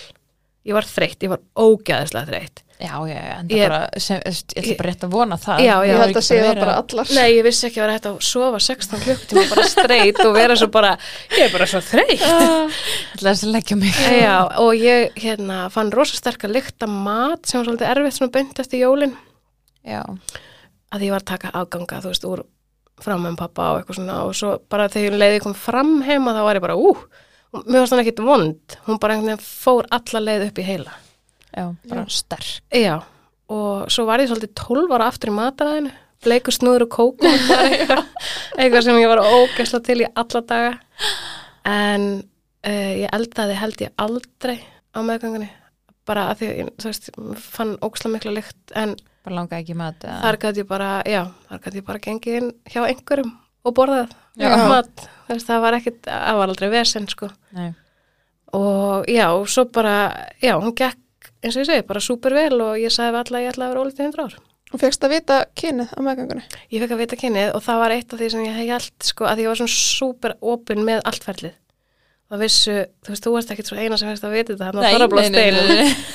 Ég var þreytt, ég var ógeðslega þreytt. Já, já, já, en Ég- það bara, sem, ég ætla bara rétt að vona það. Já, já, Ég Það held er að sé ekki það bara allar. Nei, ég vissi ekki að vera hægt að sofa 16 klukkutíma bara streyt og vera svo bara, ég er bara svo þreytt. Ég ætla að leggja mig. Já, og ég hérna, fann rosa sterk að lykta mat sem var svolítið erfitt svona beint eftir jólin Já, að ég var að taka afganga, þú veist, úr fram með pappa og eitthvað svona og svo bara þegar leiði kom fram heima þá var ég bara, ú, og mér varst hann ekkit vond, hún bara einhvern veginn fór alla leið upp í heila. Já, bara sterk. Já, og svo var ég svolítið 12 ára aftur í mataræðinu, bleikur snúður og kókum eitthvað, eitthvað sem ég var ógæsla til í alla daga. En uh, ég eldaði held ég aldrei á meðgangunni bara að því, að ég, veist, fann ógæsla mikla lykt en Bara langa ekki mat. eða- þar gæti ég bara, já, þar gæti ég bara gengið inn hjá einhverjum og borðað mat, veist, það var ekkit, það var aldrei vesen, sko. Nei. og já, og svo bara, já, hún gekk eins og ég segi, bara súper vel og ég sagði alla að ég ætlaði að vera ólítið 100 ár Og fegst að vita kynið á meðgangunni. Ég fekk að vita kynið og það var eitt af því sem ég hef held, sko, að ég var svona súper opinn með allt ferlið. Það vissu, þú veist, þú varst ekkit svo eina sem fegst að vita þetta, hann á þorrablóðsteinu.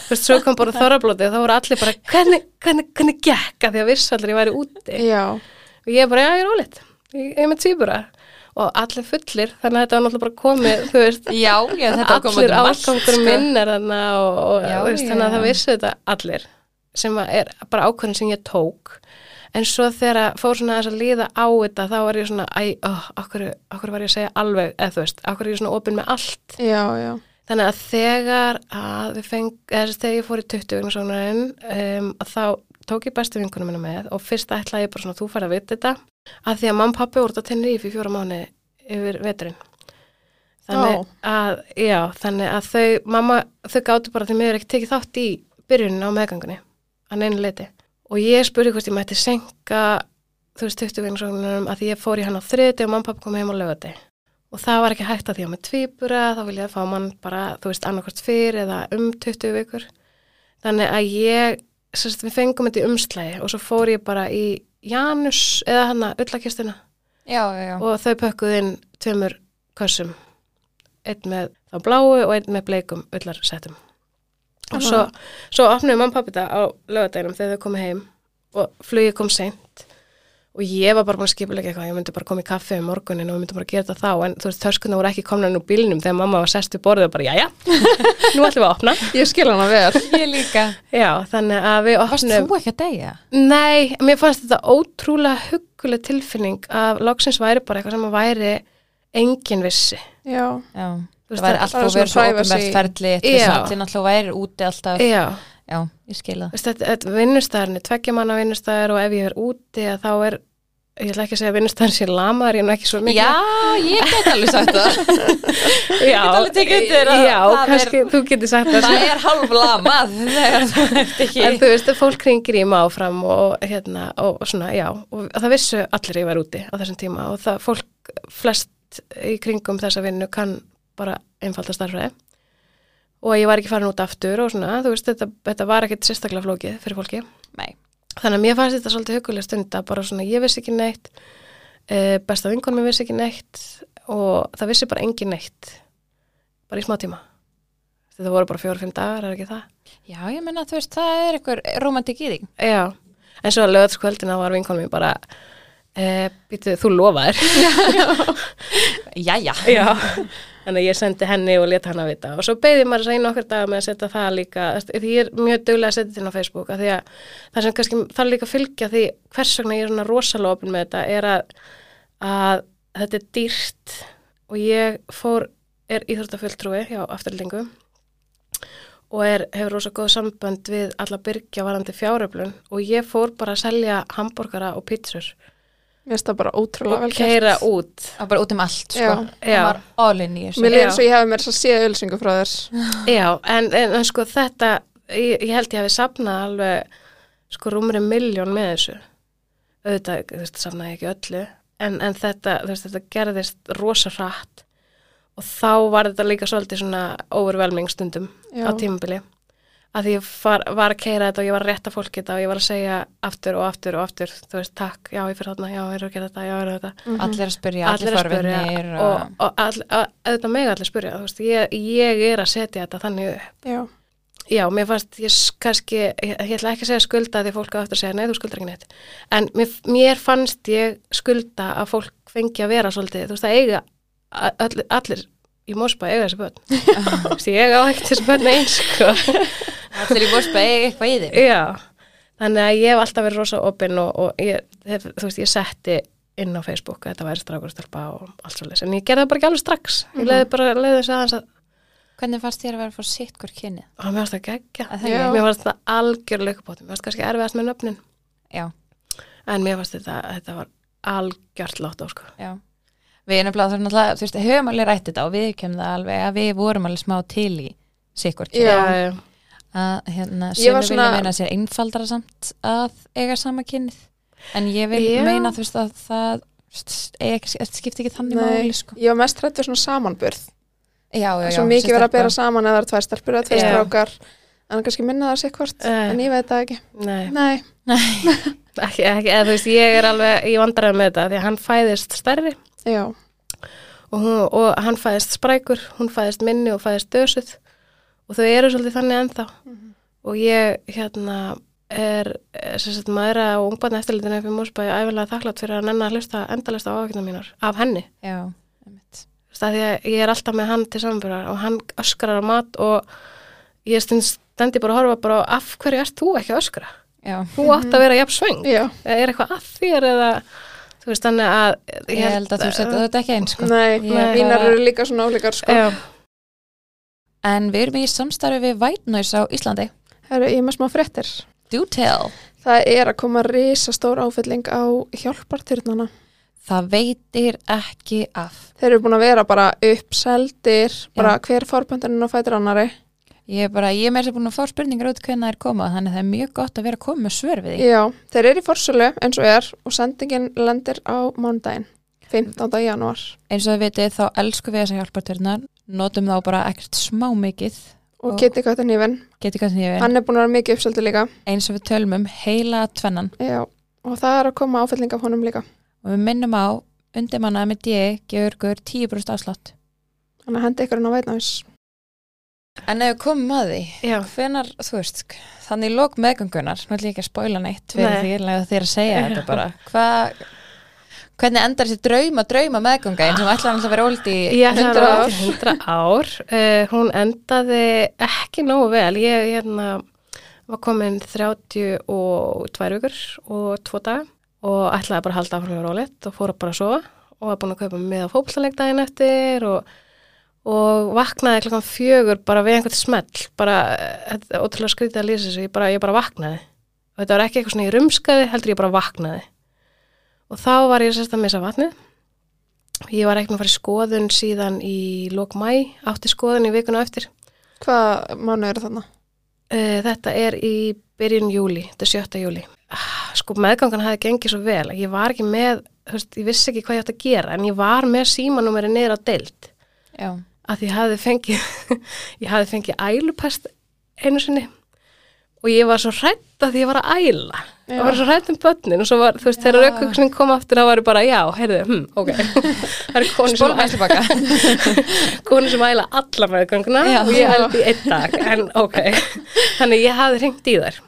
Þú veist, svo kom bara þorrablóðið og þá voru allir bara, hvernig, hvernig, hvernig gekka því að vissu allir ég væri úti. Já. Og ég bara, já, ég er ólitt. Ég ég er með tvíbura. Og allir fullir, þannig að þetta var náttúrulega bara komið, þú veist, Já, já, allir ágangur sko. minn er þarna og, og Já, veist, þannig að það vissi þetta allir sem er bara ákvörðin sem ég tók. En svo þegar fór svona þess að líða á þetta þá var ég svona, æ, oh, okkur, okkur var ég að segja alveg, eða þú veist, okkur er ég svona opinn með allt? Já, þannig að þegar að við feng, eða þegar ég fór í 20 vinnusónarinn um, þá tók ég bestu vinkunum minna með og fyrst ætlaði ég bara svona, þú fær að vita þetta að því að mamma og pappi voru að tenni í fyrir fjóra mánu yfir veturinn. Þannig já, þannig að þau, mamma, þau gáttu bara því miður ekki tekið þátt í byrjunin á meðgangunni að neina leiti og ég spurði hvort ég mætti senka þú veist, 20 vinnusóknunum að því ég fór í hann á þriði og mamma og pappi kom heim á lögati og það var ekki hægt að því að með tvíbura þá vil ég að fá mann bara, þú veist, annarkvort fyrir eða um 20 vikur. Þannig að ég, sérst, við fengum þetta í umslægi og svo fór ég bara í Janus eða hann að ullakistuna Já, já, já. og þau pökkuð inn tveimur kössum. Einn með þá bláu og einn með bleikum ullarsettum. Og svo, svo opnuðu mamma og pappi þetta á lögadeginum þegar þau komið heim og flugið kom seint og ég var bara búin að skipulega eitthvað, ég myndi bara koma í kaffi um morgunin og við myndum bara gera þetta þá en þú veist, töskuna voru ekki komna nú bílnum þegar mamma var sest við borðið og bara, jæja, nú ætlum við að opna Ég skil hana vel. Ég líka. já, þannig að við Varst opnum þú ekki að deyja? Nei, mér fannst þetta ótrúlega hugguleg tilfinning að loksins væri bara eitthvað sem að væri engin vissi. Já. Já. Þú Það veist, væri það- alltaf vera svo privacy. ferli Já. ég skil það. þú veist, þetta, þetta vinnustæðarnir, tveggja manna vinnustæðar og ef ég er úti að þá er, ég ætla ekki að segja vinnustæðar sé lamaður, ég er nú ekki svo mikið. Já, ég get alveg sagt það. já, alveg tekið undir að já það er- kannski þú getur sagt það. Það er hálf lamað þegar þú ert ekki. En þú veist, fólk ringir í mig áfram og hérna, og svona, já, og það vissu allir ég var úti á þessum tíma og það fólk flest í kringum þessa vinnu kann bara einfalda starfræði og ég var ekki farin út aftur og svona, þú veist, þetta, þetta var ekkit sérstaklega flókið fyrir fólki. Nei. Þannig að mér fannst þetta svolítið hugulega stund að bara svona, ég vissi ekki neitt, uh, besta vinkonum mér vissi ekki neitt og það vissi bara engin neitt, bara í smá tíma. Þetta voru bara fjóru-fimm dagar, er ekki það? Já, ég menna, þú veist, það er eitthvað romantik í þig. Já, en svo að lögatskvöldina var vinkonum mér bara e, býtu, þú lofaðir Jæja. Já, þannig að ég sendi henni og leta hann að vita. Og svo beði maður þess að einu okkur dag með að setja það líka. Því ég er mjög duglega að setja þetta inn á Facebook að því að það sem kannski þarf líka að fylgja því hvers vegna ég er svona rosalega opin með þetta er að, að þetta er dýrt og ég fór, er íþróttafulltrúi hjá afturlendingu og er, hefur rosa góð sambönd við alla byrgja varandi fjáröflun og ég fór bara að selja hambúrgara og pítsur Mér finnst það bara ótrúlega og vel keira gert. út Það var bara út um allt, sko. Já. Það var all in í þessu. Mér líður Já. svo ég hef mér svo séð ölsingu frá þér. Já, en, en, en sko þetta ég, ég held ég hafi safnað alveg sko rúmri miljón með þessu auðvitað, þú veist, safnaði ég ekki öllu en, en þetta, þú veist, þetta gerðist rosa hratt og þá var þetta líka svolítið svona overwhelming stundum Já. á tímabili að því ég var, var að keira þetta og ég var að rétta fólki þetta og ég var að segja aftur og aftur og aftur, þú veist, takk, já, ég fyrir þarna, já, ég er að gera þetta, já, ég er að gera þetta Allir að spyrja, allir, spyrja forvinnir og, og all, að, auðvitað meg allir spyrja þú veist, ég, ég er að setja þetta þannig upp Já. já, mér fannst ég kannski, ég, ég ætla ekki að segja skulda því fólk á að segja, nei, þú skuldar ekki neitt en mér, mér fannst ég skulda að fólk fengi að vera svolítið, þú veist, að eiga a- allir, allir í Mósbæ eiga þessi börn Þú veist, ég á ekki þessi börn eins sko. Allir í eiga eitthvað í þig. já, þannig að ég hef alltaf verið rosa opinn og, og ég, hef, þú veist, ég setti inn á Facebook að þetta væri strákur og allt svolítið, en ég gerði það bara ekki alveg strax. Ég leiði bara, leiði þess aðeins að Hvernig fannst þér að vera fá sitt hvort kynnið? og mér fannst það geggja, mér fannst það algjörlega uppátt, mér fannst kannski erfiðast með nöfnin. Já, en mér fannst þetta, þetta var algjört látt á sko. Já. Við erum er náttúrulega, þú veist, höfum alveg rætt þetta og við kemum það alveg að við vorum alveg smá til í sitt hvort Já. já, að hérna, sem svona- vilja meina sér einfaldara samt að eiga sama kynnið en ég vil Já. meina þú veist að það eiga ekki, þetta skipti ekki þannig máli sko. Ég var mest hrætt við svona samanburð. já, já, já, Svo mikið verið að bera saman eða það er tvær stelpur eða tvær strákar en kannski minna það sér hvort, Eh. en ég veit það ekki. Nei, Nei, ekki, ekki, eða þú veist, ég er alveg í vandræðum með þetta því að hann fæðist stærri já, og, hún, og hann fæðist sprækur, hún fæðist minni og fæðist dösuð og þau eru svolítið þannig ennþá. Og ég hérna er er sem sagt maðura og ungbarni eftirlitinu fyrir Mósbæði æfilega þakklátt fyrir að nenna að hlusta endalista á ákveðna mínar af henni. Já, veist, af því að ég er alltaf með hann til samanbyrðar og hann öskrar á mat og ég stendi bara að horfa bara af hverju ert þú ekki að öskra? Já, Þú átt að vera jafn svöng. Já, er eitthvað að þér eða þú veist þannig að ég held að þú setja þetta ekki eins sko. nei, Ég mínar eru líka svona ólíkar, sko. Já, En við erum í samstarfi við White Noise á Íslandi Herru, ég er með smá fréttir. Do tell Það er að koma risastór áfylling á hjálpartyrnana. Það veitir ekki af Þeir eru búin að vera bara uppseldir, bara hver forböndin á fætur annari. Ég er bara, ég er með þess að búin að fá spurningar út hvernig það er koma þannig að það er mjög gott að vera að koma svör við því Já, þeir eru í forsölu eins og er og sendingin lendir á mándaginn, 15. janúar. Eins og þið vitið þá elsku við þessa hjálpartörnar notum þá bara ekkert smá mikið Og Og- geti ég vil hann er búin að vera mikið uppseldu líka. eins og við tölum um heila tvennan Já, og það er að koma áfylling af honum líka. og við minnum á undirmannaði með D gefur ykkur 10% afslátt Þannig að hendi ykkur inn á veitnáðis. En ef við komum að því já, hvenar, þú veist, þannig lók meðgöngunar, nú ætlum ég ekki að spoila neitt fyrir Nei. því ég lega þér að segja þetta bara hvað hvernig endar þessi drauma, drauma meðgönga eins og ætlaði alltaf að vera óldi í ég ætla 100 ár? 100 ár. Uh, hún endaði ekki nógu vel. Ég hérna var komin 32 vikur og 2 daga og ætlaði bara að halda áfram með rólegt og fór að bara að sofa og var búin að kaupa með á fótballaleik daginn eftir og, og vaknaði klokkan fjögur bara við einhvern smell. Bara, eh, ótrúlega skrítið að lýsa þessu. Ég bara, ég bara vaknaði. Og þetta var ekki eitthvað svona í rumskaði heldur ég bara vaknaði og þá var ég sérst að missa vatnið Ég var ekki með að fara í skoðun síðan í lók mæ, átti skoðun í vikuna eftir. Hvað mánu eru þarna? Uh, þetta er í byrjun júli, þetta er 7. júli. Ah, Sko meðgangan hafi gengið svo vel. Ég var ekki með, veist, ég vissi ekki hvað ég átti að gera, en ég var með símanúmeri niður á deild. Já, Að ég hafi fengið, ég hafi fengið ælupest einu sinni og ég var svo hrætt að því ég var að æla. Ég var svo hrætt um börnin og svo var, þú veist, þegar Já. raukvöksin kom aftur, þá var bara, já, heyrðu, hm, ok. það er konu sem tilbaka. Konu sem æla alla meðgönguna og ég í einn dag en ok, þannig ég hafði hringt í þær.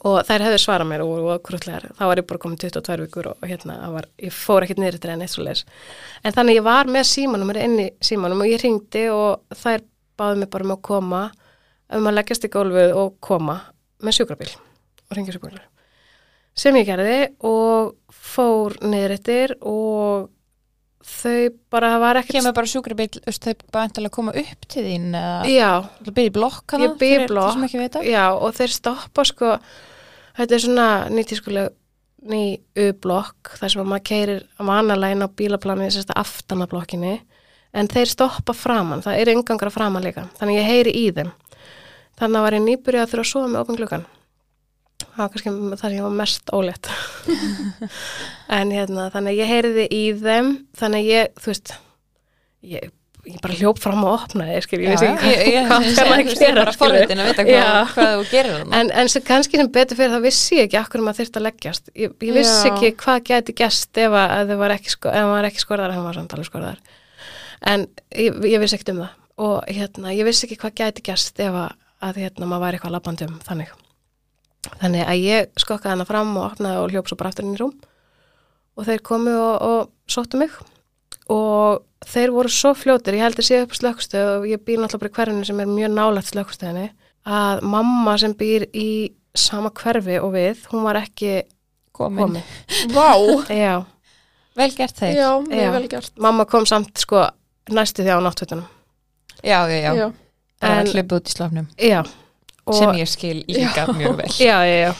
Og þær hefði svarað mér og, og krútlegar, þá var ég bara komin 22 vikur og hérna, það var, ég fór ekkert niður til enn eitt svo leis, en þannig ég var með símanum, er inn í símanum og ég hringdi og þær báði mig bara um að koma um að leggjast í gólfið og koma með sjúkrabíl og ringja sjúkrabíl. Sem ég gerði og fór niður eftir og þau bara var ekkert Kemur bara sjúkrabíl, þau bara endalega koma upp til þín eða byrja í blokk Ég bý í blokk. já, og þeir stoppa sko, þetta er svona nýtískuleg ný U-blokk, þar sem að maður keirir vanalegin á bílaplanið, sérst að aftana blokkinni, en þeir stoppa framann, það er yngangra framann líka, þannig ég heyri í þeim. Þannig að var ég nýbyrjuð að þurfa að sofa með opin gluggan. Það var kannski það sem ég var mest ólétt. en hérna, þannig að ég heyriði í þeim, þannig að ég, þú veist, ég, ég bara hljóp fram og opnaði, skil, ég vissi ekki ég, ég, hvað ég, skal ég, að ég, ég, gera, forvitin að vita hvað, hvað þú gerir En, en sem kannski sem betur fyrir þá vissi ég ekki akkur maður þyrfti að leggjast. Ég, ég vissi ekki hvað gæti gæst ef að ef það var ekki, sko, skorðar ef hann var skorðar. En ég, ég vissi ekkert um það. Og hérna, ég vissi ekki hvað gæti gæst ef að, að hérna, maður væri eitthvað labbandi um þannig. Þannig að ég skokkaði hana fram og opnaði og hljóp svo bara aftur inn í rúm. Og þeir komu og, og sóttu mig. Og þeir voru svo fljótir, ég held að sé upp á slökkustöð og ég býr náttúrulega bara í hverjunu sem er mjög nálægt slökkustöðinni að mamma sem býr í sama hverfi og við, hún var ekki komin, komin. Vá, Já, vel gert þeir já, Já. mjög vel gert. mamma kom samt sko næstu því á náttfötunum. já, já, já, Já. Bara En- hlaupa út í slofnum Já. Og, sem ég skil líka mjög vel Já, já, já.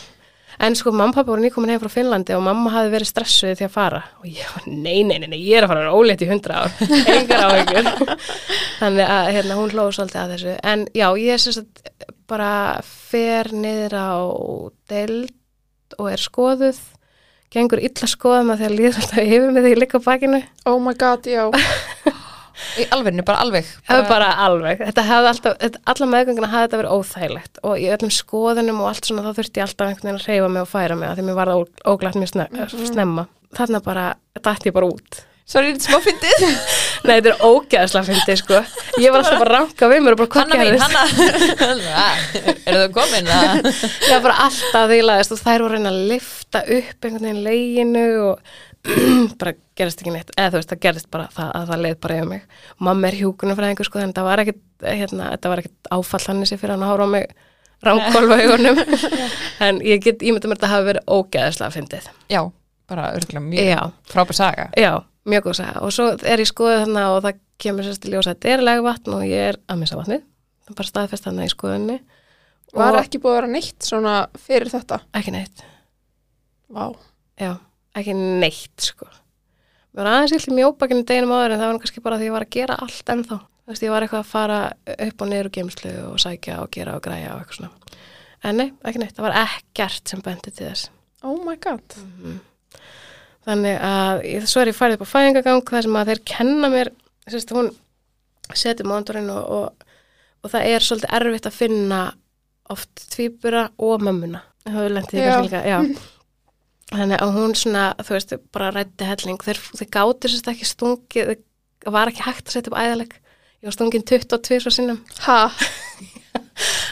En sko, mamma og pappa voru nýkomin heim frá Finnlandi og mamma hafi verið stressuð því að fara. Og ég var, nei, nei, nei, nei, ég er að fara að ólétt í hundra ár. Engar áhyggjur. Þannig að hérna, hún hlóðu svolítið að þessu. En já, ég syns að bara fer niður á deild og er skoðuð. Gengur illa skoðum að því að líður alltaf yfir með því líka á bakinu. Oh my god, já. Í alvegni, bara alveg Það var bara alveg, þetta hefði alltaf, þetta, alla meðgönguna hafði þetta verið óþægilegt og í öllum skoðunum og allt svona þá þurfti ég alltaf einhvern veginn að reyfa mig og færa mig að því mér var það óglætt mjög sne snemma. Þarna bara, dætti ég bara út. Sorry, þetta er smá fyndið Nei, þetta er ógæðslega fyndið sko. Ég var alltaf bara ranka við mér og bara Hanna mín? Hanna Eru þau komin? að- Ég var bara alltaf því laðist og þær voru að lifta upp einhvern veginn leginu og bara gerist ekki neitt. Eða þú veist, það gerist bara það, að það leið bara yfir mig. Mamma er hjúkunum frá einhver sko, en það var ekkit, hérna, þetta var ekkit áfall hann sér fyrir hann að hóra á mig ránkólfa augunum. en ég get, ég myndi mér að þetta hafi verið ógæðslega fyndið. Já, bara örgulega mjög Já. frábær saga Já, mjög góð saga og svo er ég skoðið þarna og það kemur sérst í ljós að þetta er legvatn og ég er að missa er bara staðfest þarna í skoðunni Var ekki búið að vera neitt svona fyrir þetta? ekki neitt, Vá. já, ekki neitt sko mér var aðeins illt í mjóbakinu deginum áður en það var kannski bara því ég var að gera allt ennþá þú veist, ég var eitthvað að fara upp og niður úr geimslu og sækja og gera og græja og eitthvað svona en nei, ekki neitt, það var ekkert sem bendi til þess Oh my god. Þannig að svo er ég farið upp á fæðingagang þar sem að þeir kenna mér, sérst, hún setur móndurinn og, og, og það er svolítið erfitt að finna oft tvíbura og mömmuna. Það hefur lendið í kannski líka, já. Þannig að hún svona, þú veist, bara rætti helling. Þeir, þeir gáti sérst ekki stungið, það var ekki hægt að setja upp æðaleg. Ég var stungin 22 svo sinnum. Ha?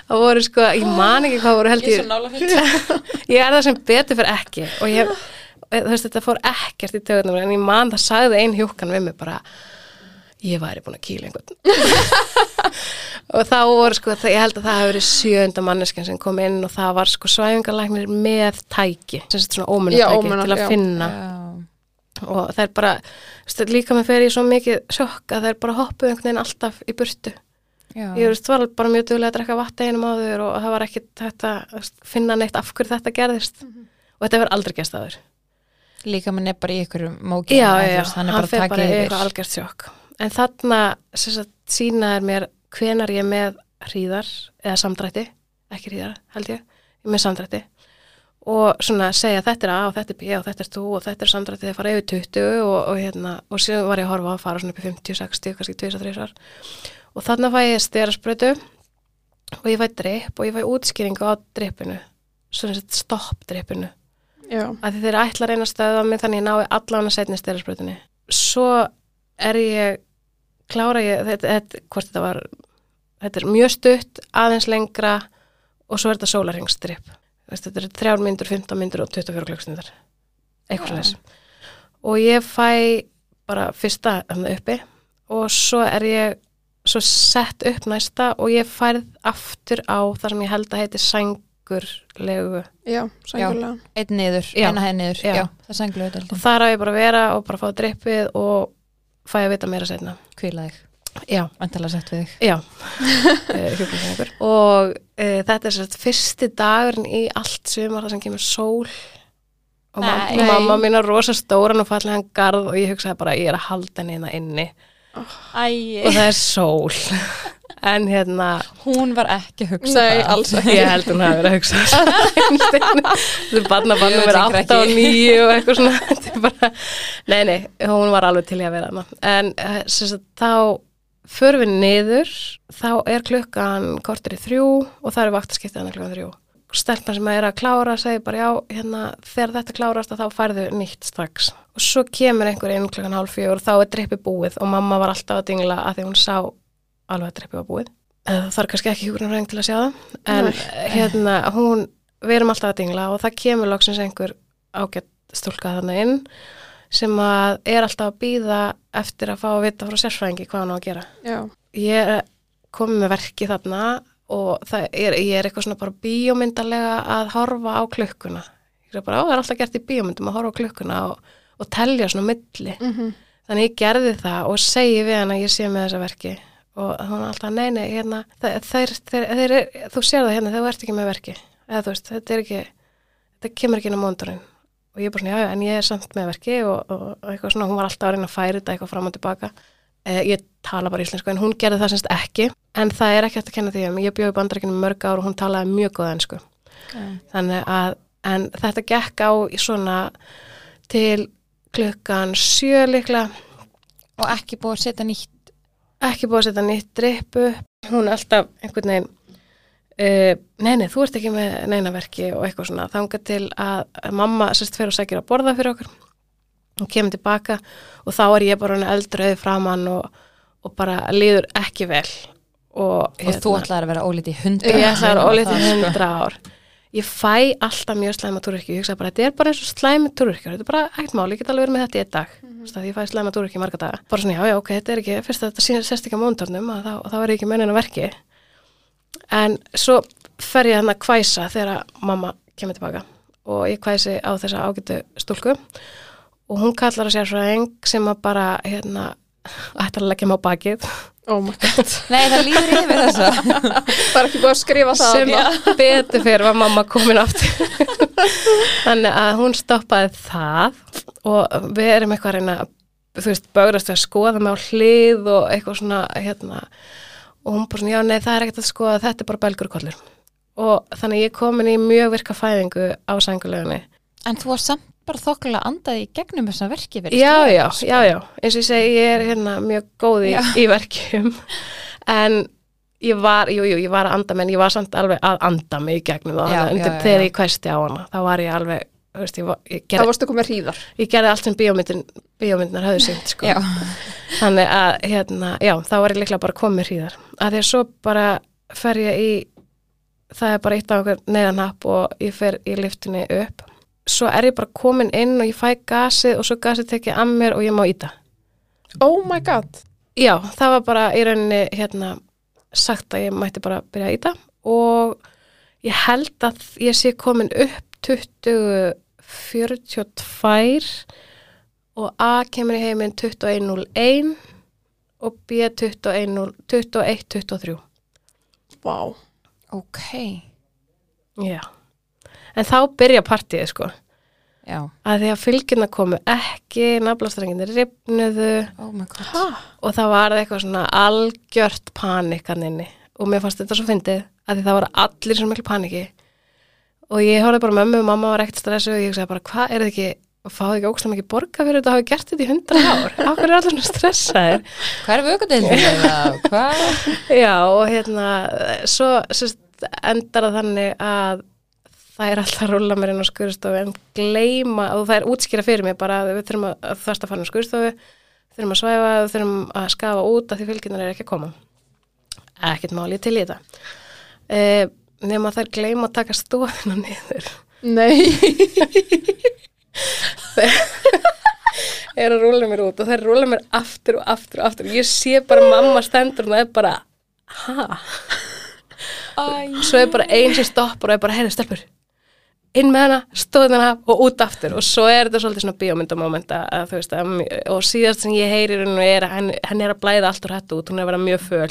Það voru sko, ég man ekki hvað voru held ég. ég er það sem betur fyrir ekki og ég, þú veist, þetta fór ekkert í töðunum en ég man það sagði ein hjúkan við mig bara ég væri búin að kýla einhvern og þá voru sko, það, ég held að það hefur verið sjönda manneskjan sem kom inn og það var sko svæfingarlæknir með tæki, sem sagt svona Já, ómunatæki ómunar, til að já. finna. Og það er bara, veist, líka með fer ég svo mikið sjokk að það er bara hoppuð einhvern veginn alltaf í burtu. Ég þú veist, var bara mjög duglega að drekka vatn einum áður og það var ekki þetta finna neitt af hverju þetta gerðist. Og þetta verður aldrei gerst áður. Líka minn er bara í ykkur móki já, já, já, Hann er bara fer að taka bara í yfir. eitthvað algjört sjokk. En þarna sem sagt, sínaður mér hvenar ég með hríðar eða samdrætti, ekki hríðar held ég, ég með samdrætti. Og svona segja þetta er A og þetta er B og þetta er þú og þetta er samdrætti þegar fara yfir 20 og, og hérna, og síðan var ég að horfa að fara svona upp í 50, 60, kannski 2-3 svar og þarna fæ ég styrasprötu og ég fæ drip og ég fæ útskýringu á dripinu svona sett stopp dripinu að þeir ætla að reyna að stöða mig þannig ég nái allan að setja styrasprötunni svo er ég klára ég, þetta, þetta, hvort þetta var þetta er mjög stutt, aðeins lengra og svo er þetta sólarhengstrip þetta er 3 myndur, 15 myndur og 24 klukkstundar eitthvað slags og ég fæ bara fyrsta þarna uppi og svo er ég svo sett upp næsta og ég færð aftur á það sem ég held að heiti sængurlegu. Já, sængulega. Einn niður, eina hæð niður. Já. Já, það er sangluðu og þar á ég bara að vera og bara fá drippið og fæ að vita meira setna Kvíla þig, já, vantala sett við þig. Já. Hjúkvæmsæðingur og e, þetta er sérst fyrsti dagurinn í allt sumar það sem kemur sól og Nei. mamma mín er rosa stóran og fallega garð og ég hugsaði bara ég er að halda henni hérna inni. Æi, og það er sól. En hérna hún var ekki að hugsa Nei, það. alls ekki. ég held hún að hugsa þetta er barna barna ég 8 og krakki. 9 og eitthvað svona. Bara, nei nei, hún var alveg til í að vera en eh, sem sagt, þá förum við niður þá er klukkan kortur í þrjú og það er vaktaskiptið hann klukkan þrjú. Stelpan sem er að klára segir bara já, hérna, þegar þetta klárast þá færðu nýtt strax. Og svo kemur einhver inn klukkan hálf fjögur og þá er drippi búið og mamma var alltaf að dingla að því hún sá alveg að drippi var búið. Eh, það er kannski ekki hjúgrunarfræðing til að sjá það en Nei. hérna hún við erum alltaf að dingla og það kemur loksins einhver ágætt stúlka þarna inn sem að er alltaf að býða eftir að fá að vita frá sérfræðingi hvað hann á að gera. Já. ég er komið með verki þarna og það er, ég er eitthvað svona bara bíómyndarlega að horfa á klukkuna. Ég er bara, á, það er alltaf gert í bíómyndum að horfa á klukkuna og, og telja svona milli. Mm þannig ég gerði það og segi við hann að ég sé með þessa verki. Og hún er alltaf, nei, nei, hérna þeir, þeir, þeir, þeir, þú sér það hérna þú ert ekki með verki eða veist, þetta er ekki þetta kemur ekki inn á móndurinn og ég er bara svona, já, en ég er samt með verki og, og, eitthvað svona, hún var alltaf að reyna að færa þetta eitthvað fram og tilbaka. Eh, ég tala bara íslensku, en hún gerði það semst ekki. En það er ekki hægt að kenna því um. Ég bjóði bandarækinu mörg ár og hún talaði mjög góða ensku. Þannig að en þetta gekk á svona til klukkan sjö líklega. Og ekki búið að setja nýtt ekki búið að setja nýtt drip upp. Hún alltaf einhvern veginn uh, nei, nei, þú ert ekki með neinaverki og eitthvað svona, þangað til að að mamma sérst fyrir og sækir að borða fyrir okkur og kemur tilbaka og þá er ég bara eldröði framann og, og bara líður ekki vel og, Og þú ætlaðir að vera ólítið í hundra Ég ætla að vera ólítið sko. hundra ár. Ég fæ alltaf mjög slæma túrurki. Ég hugsa bara, þetta er bara eins og slæmi túrurki. Þetta er bara ekkert mál, ég get alveg verið með þetta í einn dag. Mm -hmm. Ég fæ slæma túrurki marga daga. Bara svona, já, já, ok, þetta er ekki, fyrst að þetta sést ekki á móntornum, þá, þá er ég ekki að. En svo fer ég hann að kvæsa þegar mamma kemur tilbaka. Og ég kvæsi á þessa ágætu stúlku. Og hún kallar að sér frá eng sem að bara, hérna, ætlar að leggja á bakið. Oh my god. Nei, það líður yfir þessu. Það er ekki búið að skrifa það. sem að betur fyrir var mamma komin aftur. Þannig að hún stoppaði það. Og við erum eitthvað að reyna þú veist, bögrast við að skoða mig á hlið og eitthvað svona hérna, og hún bara svona, já nei það er ekkert að skoða þetta er bara belgurkollur og þannig að ég er komin í mjög virka fæðingu á sængulegunni En þú var samt bara þokkulega andað í gegnum þessa verki verið já, já, sko. já, já, eins og ég segi ég er hérna mjög góð í, í verkjum. En ég var, jú, jú, ég var að anda menn ég var samt alveg að anda mig í gegnum það. Já, að undir já, þegar ég kvæsti á hana þá var ég alveg, þú veist, ég, ég, Það gerði, varstu komið hríðar. ég gerði allt sem bíómyndin, bíómyndinar höfðu sýnt sko. Já, þannig að, hérna, já, þá var ég líklega bara komið hríðar, að því að svo bara fer ég í það er bara eitt af okkur neðanhapp og ég fer í liftinni upp. Svo er ég bara komin inn og ég fæ gasið og svo gasið tekið að mér og ég má íta Oh my god. Já, það var bara í rauninni hérna sagt að ég mætti bara byrja að íta og ég held að ég sé komin upp 2042 og A kemur í heiminn 2101 og B 2123. Vá. ok Já. En þá byrja partíið sko. Já, Að því að fylgjuna komu ekki, naflastrenginni ripnuðu oh my god Hæ? og það var eitthvað svona algjört panikaninni og mér fannst þetta svo fyndið að því það var allir svo miklu paniki og ég horfði bara á mömmu og mamma var ekkert stressu og ég hugsaði bara hvað er það ekki fáðu ekki ógstlega mikið borga fyrir þetta að hafa gert þetta í hundra ár? Okkur er allir svona stressaðir? Hvað er vökudeildin eða hvað? já og hérna svo sérst, endar það þannig að það er alltaf að rúla mér inn á skurðstofu en gleyma og það er útskýra fyrir mig bara að við þurfum að, að þarst að fara inn á skurðstofu þurfum að svæfa, þurfum að skafa út að því fylgjunar er ekki að koma. Ekkert máli til í þetta. E, nema þær gleyma að taka stóðina niður. Nei. er að rúla mér út og þær rúla mér aftur og aftur og aftur. Og ég sé bara mamma stendur og það er bara ha? svo er bara einn sem stoppar og er bara, heyrðu stelpur inn með hana, stóðin hana og út aftur. Og svo er þetta svolítið svona bíómyndamóment að, þú veist að, og síðast sem ég heyri hún er að henn, henn er að blæða allt úr hættu út, hún er að vera mjög föl.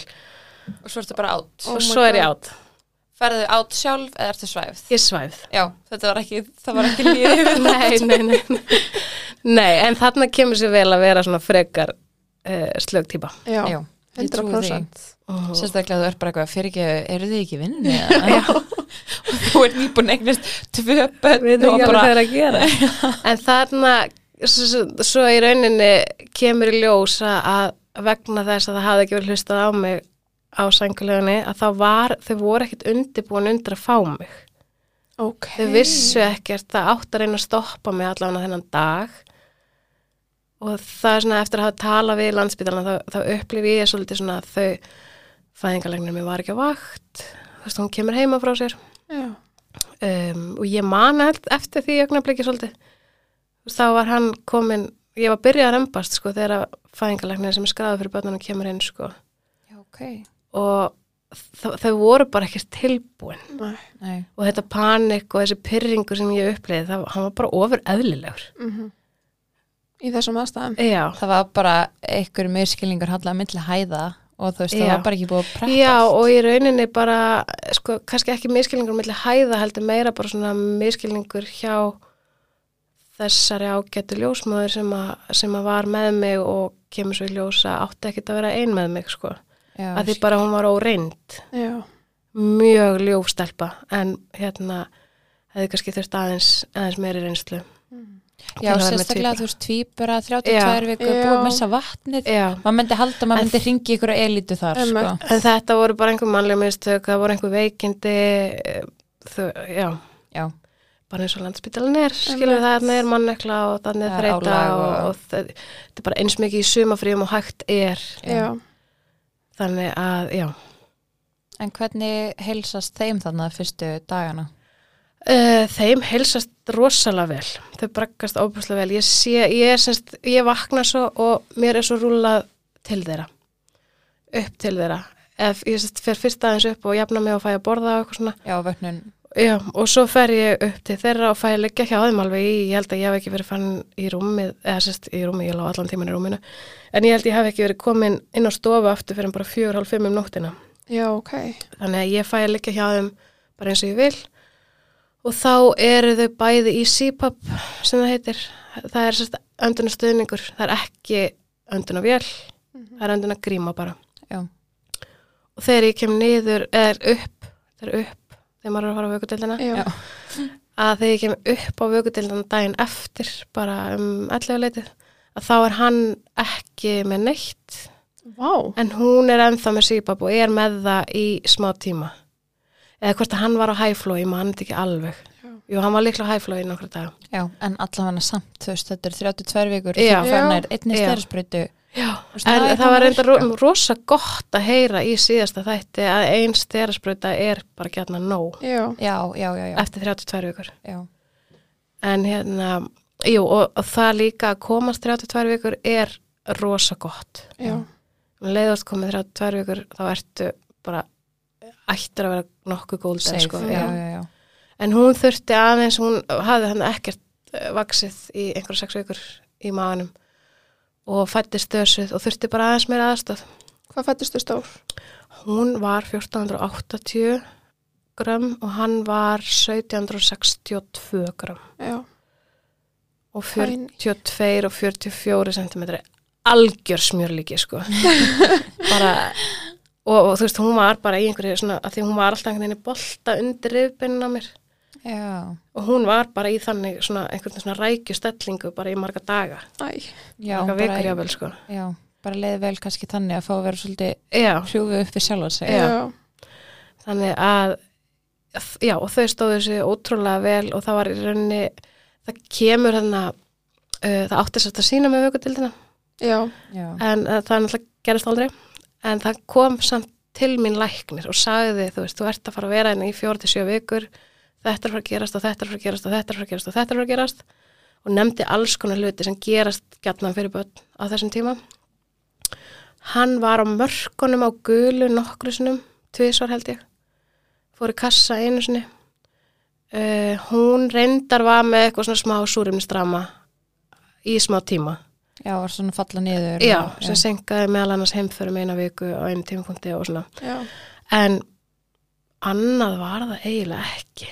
Og svo ertu bara átt Oh og my svo er ég God. átt, Ferðu átt sjálf eða ertu svæfð? ég svæfð Já, þetta var ekki, það var ekki líðið við nei, nei, nei, nei en þarna kemur sér vel að vera svona frekar uh, slög típa Já. Já, ég trúi því 100%. Sérstaklega þú ert bara eitthvað fyrir ekki, eru þið ekki í vinnunni? Já. og þú ert nýbúin eignast tvö bönn við og ekki alveg er að gera en þarna svo, svo- í rauninni kemur í ljós að vegna þess að það hafði ekki verið hlustað á mig á sængulegunni að þá var, þau voru ekkit undirbúin undir að fá mig. Ok. þau vissu ekkert, það átt að reyna að stoppa mig allavega þennan dag. Og það er svona eftir að hafa talað við landsbytalan þá, þá upplifi ég svolítið svona að þau fæðingarlegnir mér var ekki á vakt. Þú veist, hún kemur heima frá sér. Um, og ég man eftir því ögnablikki svolítið. Þá var hann komin ég var byrjað að rembast sko þegar fæðingarlegnir sem er skráður fyrir börnunum kemur inn sko. Já, ok. Og þau voru bara ekkert tilbúin Nei. Nei. og þetta panik og þessi pyrringur sem ég upplýði, það hann var bara ofur eðlilegur Mm Í þessum aðstæðum. Já, Það var bara einhver miskilningur hallað milli hæða og þú veist, það Já. var bara ekki búið að preppa Já og í rauninni bara sko, kannski ekki miskilningur milli hæða heldur meira bara svona miskilningur hjá þessari ágættu ljósmöður sem, að, sem að var með mig og kemur svo í ljósa átti ekkit að vera ein með mig sko Já, að því bara hún var óreind. Já. mjög ljófstelpa en hérna hefði kannski þurft aðeins, aðeins meiri reynslu. Já, að vera með sérstaklega þú veist tvíbura, 32 Já. vikur, Já. búið að missa vatnið. Já, maður myndi halda, maður En- myndi ringi ykkur elitu þar, sko. En þetta voru bara einhver mannlega mistök, það voru einhver veikindi, þau, já, Já, bara eins og landspítalan er, skilur það þarna er mannekla og þannig Það þreita og, og- og það, þetta er bara eins mikið í sumafríum og hægt er, Já, þannig að, já. en hvernig heilsast þeim þannig fyrstu dagana? Uh, þeim heilsast rosalega vel, þau braggast óbúslega vel, ég sé, ég semst, ég vakna svo og mér er svo rúlað til þeirra, upp til þeirra, ef ég semst fer fyrst aðeins upp og jafna mig og fæ að borða og eitthvað svona, Já, vöknun, já, og svo fer ég upp til þeirra og fæ að liggja hjá þeim alveg í, ég held að ég hef ekki verið fann í rúmið, eða semst í rúmið, ég lá allan tíman í rúminu, en ég held ég hef ekki verið komin inn á stofu aftur fyrir bara fjögur, hálf, fimm um nóttina. já, ok. Þannig að ég fæ að liggja hjá þeim bara eins og ég vil og þá eru þau bæði í CPAP sem það heitir. Það er sérst öndunastöðningur, það er ekki öndunavél, Mhm. það er öndunagríma bara. já, Og þegar ég kem niður, eða upp, það er upp, þegar maður er að fara á vökudeldina, að þegar ég kem upp á vökudeldina daginn eftir, bara um 11 leitið, að þá er hann ekki með neitt, vá, en hún er ennþá með CPAP og er með það í smá tíma. Eða hvort að hann var á hæflói, maður þetta ekki alveg. Já. Jú, hann var líklega hæflói í nokkra daga. já, en allavega samt, þú veist, þetta er 32 vikur, þú færnar einni Já. stærðspröytu, Já, veist, en það það var reynda ro rosa gott að heyra í síðasta þætti að ein styrasprauta er bara gætna nóg. Já, já, já, já, já, eftir 32 vikur. já, En hérna, jú, og, og það líka að komast 32 vikur er rosa gott. já, leiðast komið 32 vikur, þá ertu bara ættur að vera nokkuð góld sko, já, já. já, já, En hún þurfti aðeins, hún hafði hann ekkert eh, vaxið í einhverja sex vikur í maðanum og fættist dösuð og þurfti bara aðeins meira aðstöð. hvað fættistu stór? Hún var 1480 gram og hann var 1762 gram Já, og Tiny. 42 og 44 cm algjör smjörlíki sko bara og, og þú veist hún var bara í einhverju svona að því hún var alltaf einhvern veginn í bolta undir rifbeinna mér já, og hún var bara í þannig svona einhvern svona rækjustellingu bara í marga daga. Marga bara, vikur jáfnvel sko. já, bara leiði vel kannski þannig að fá að vera svolítið já, hrjúfið upp við sjálfa sig, Já. já, þannig að já og þau stóðu sig ótrúlega vel og það var í rauninni það kemur hérna uh, það átti sér að sína með já, en uh, það náttúrulega gerist aldrei. En það kom samt til mín læknir og sagði þú veist, þú ert að fara að vera hérna í fjóra til sjö vikur þetta er fara að gerast og þetta er fara að gerast og þetta er fara að gerast og þetta er fara að gerast. Og nefndi alls konar hluti sem gerast gætnan fyrir börn á þessum tíma. Hann var á mörkunum á gulu nokkru sinum, tvisvar held ég. Fór í kassa einu sinni. Uh, hún reyndar var með eitthvað svona smá súrumnistrama í smá tíma. Já, var svona falla niður Já, og- sem senkaði meðal annars heimförum eina viku á einu tímapunkti og svona. já, En annað var það eiginlega ekki.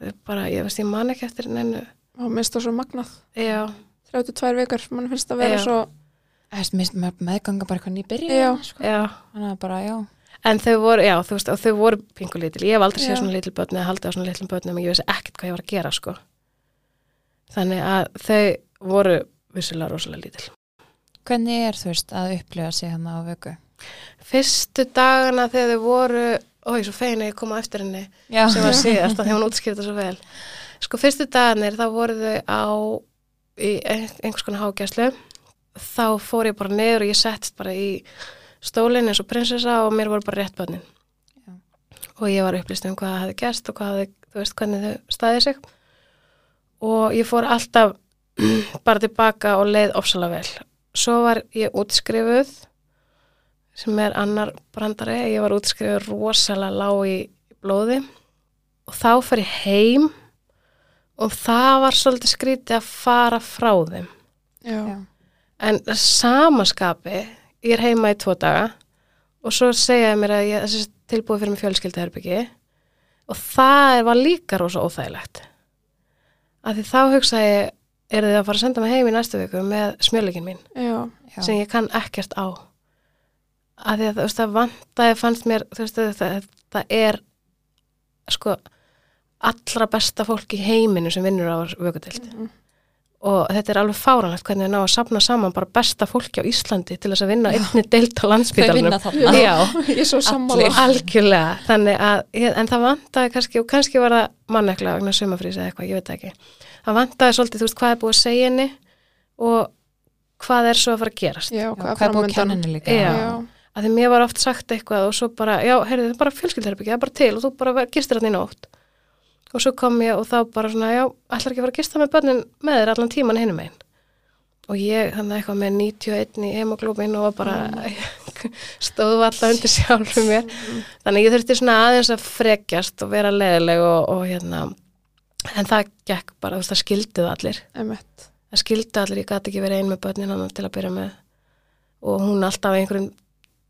Það bara, ég veist, ég man ekki eftir neinu. og minnst það svo magnað Já, 32 vikur, mann finnst að vera Já. svo mér finnst með- meðganga bara eitthvað nýbyrja Já. sko. já. þannig að bara, já, En þau voru, já, þú veist, og þau voru pingu lítil. Ég hef aldrei séð svona lítil börn eða haldið á svona lítil börnum og ég vissi ekkert hvað ég var að gera, sko. Þannig að þau voru vissulega rosalega lítil. hvernig er þú veist að upplifa sig hann á vöku Fyrstu dagana þegar þau voru, ói, svo feina ég kom á eftir henni, já, sem var síðast að því hún útskýrði það svo vel. Sko fyrstu dagarnir þá voru þau á í ein- einhvers konar hágæslu. Þá fór ég bara niður og ég settist bara í stólinn eins og prinsessa og mér voru bara rétt bönnin og ég var upplýst um hvað hafði gerst og hvað hafði, þú veist hvernig þau staðið sig. Og ég fór alltaf bara tilbaka og leið ofsalega vel. Svo var ég útskrifuð sem er annar brandari ég var útskrifuð rosalega lág í blóði. Og þá fer ég heim og það var svolítið skrítið að fara frá þeim. Já, en samaskapi ég er heima í tvo daga og svo segjaði mér að ég þessi tilbúið fyrir mig fjölskyldaherbyggi og það var líka rosa óþægilegt. Af því þá hugsaði ég er þið að fara að senda mig heim í næstu viku með smjöleikin mín? Já, sem ég kann ekkert á af því að veist það vantaði fannst mér þú veist það, það, það er sko allra besta fólk í heiminu sem vinnur á vökutild Mhm. og þetta er alveg fáranlegt hvernig þau ná að sapna saman bara besta fólki á Íslandi til þess að vinna einni deilt á landsbytarnum vinna þarna. Já, ég er svo sammála. Algjörlega. Að, en það vantaði kannski og kannski var það mannekla vegna sumafrís eða eitthvað, ég veit það ekki. Það vantaði svolítið, þú veist, hvað er búið að segja henni og hvað er svo að fara að gerast? Já, Já, hvað Hvað er búið að kenna henni líka? Já. já, að því mér var oft sagt eitthvað og svo bara, já, heyrðu, það er bara fjölskyldherbyggja, það er bara til og þú bara gistir hann í nótt. Og svo kom ég og þá bara svona, já, ætlar ekki að fara að gista með börnin með þér allan tíman hinum einn og ég þannig eitthvað með 91 í hemoglóbin og bara stóðu alltaf undir sjálfum mér. Þannig ég þurfti svona aðeins að frekjast og vera leðileg og, og hérna en það gekk bara, þú veist, það skilduð allir. Það skildu allir, ég gæti ekki verið ein með börnin hann til að byrja með. Og hún alltaf einhverjum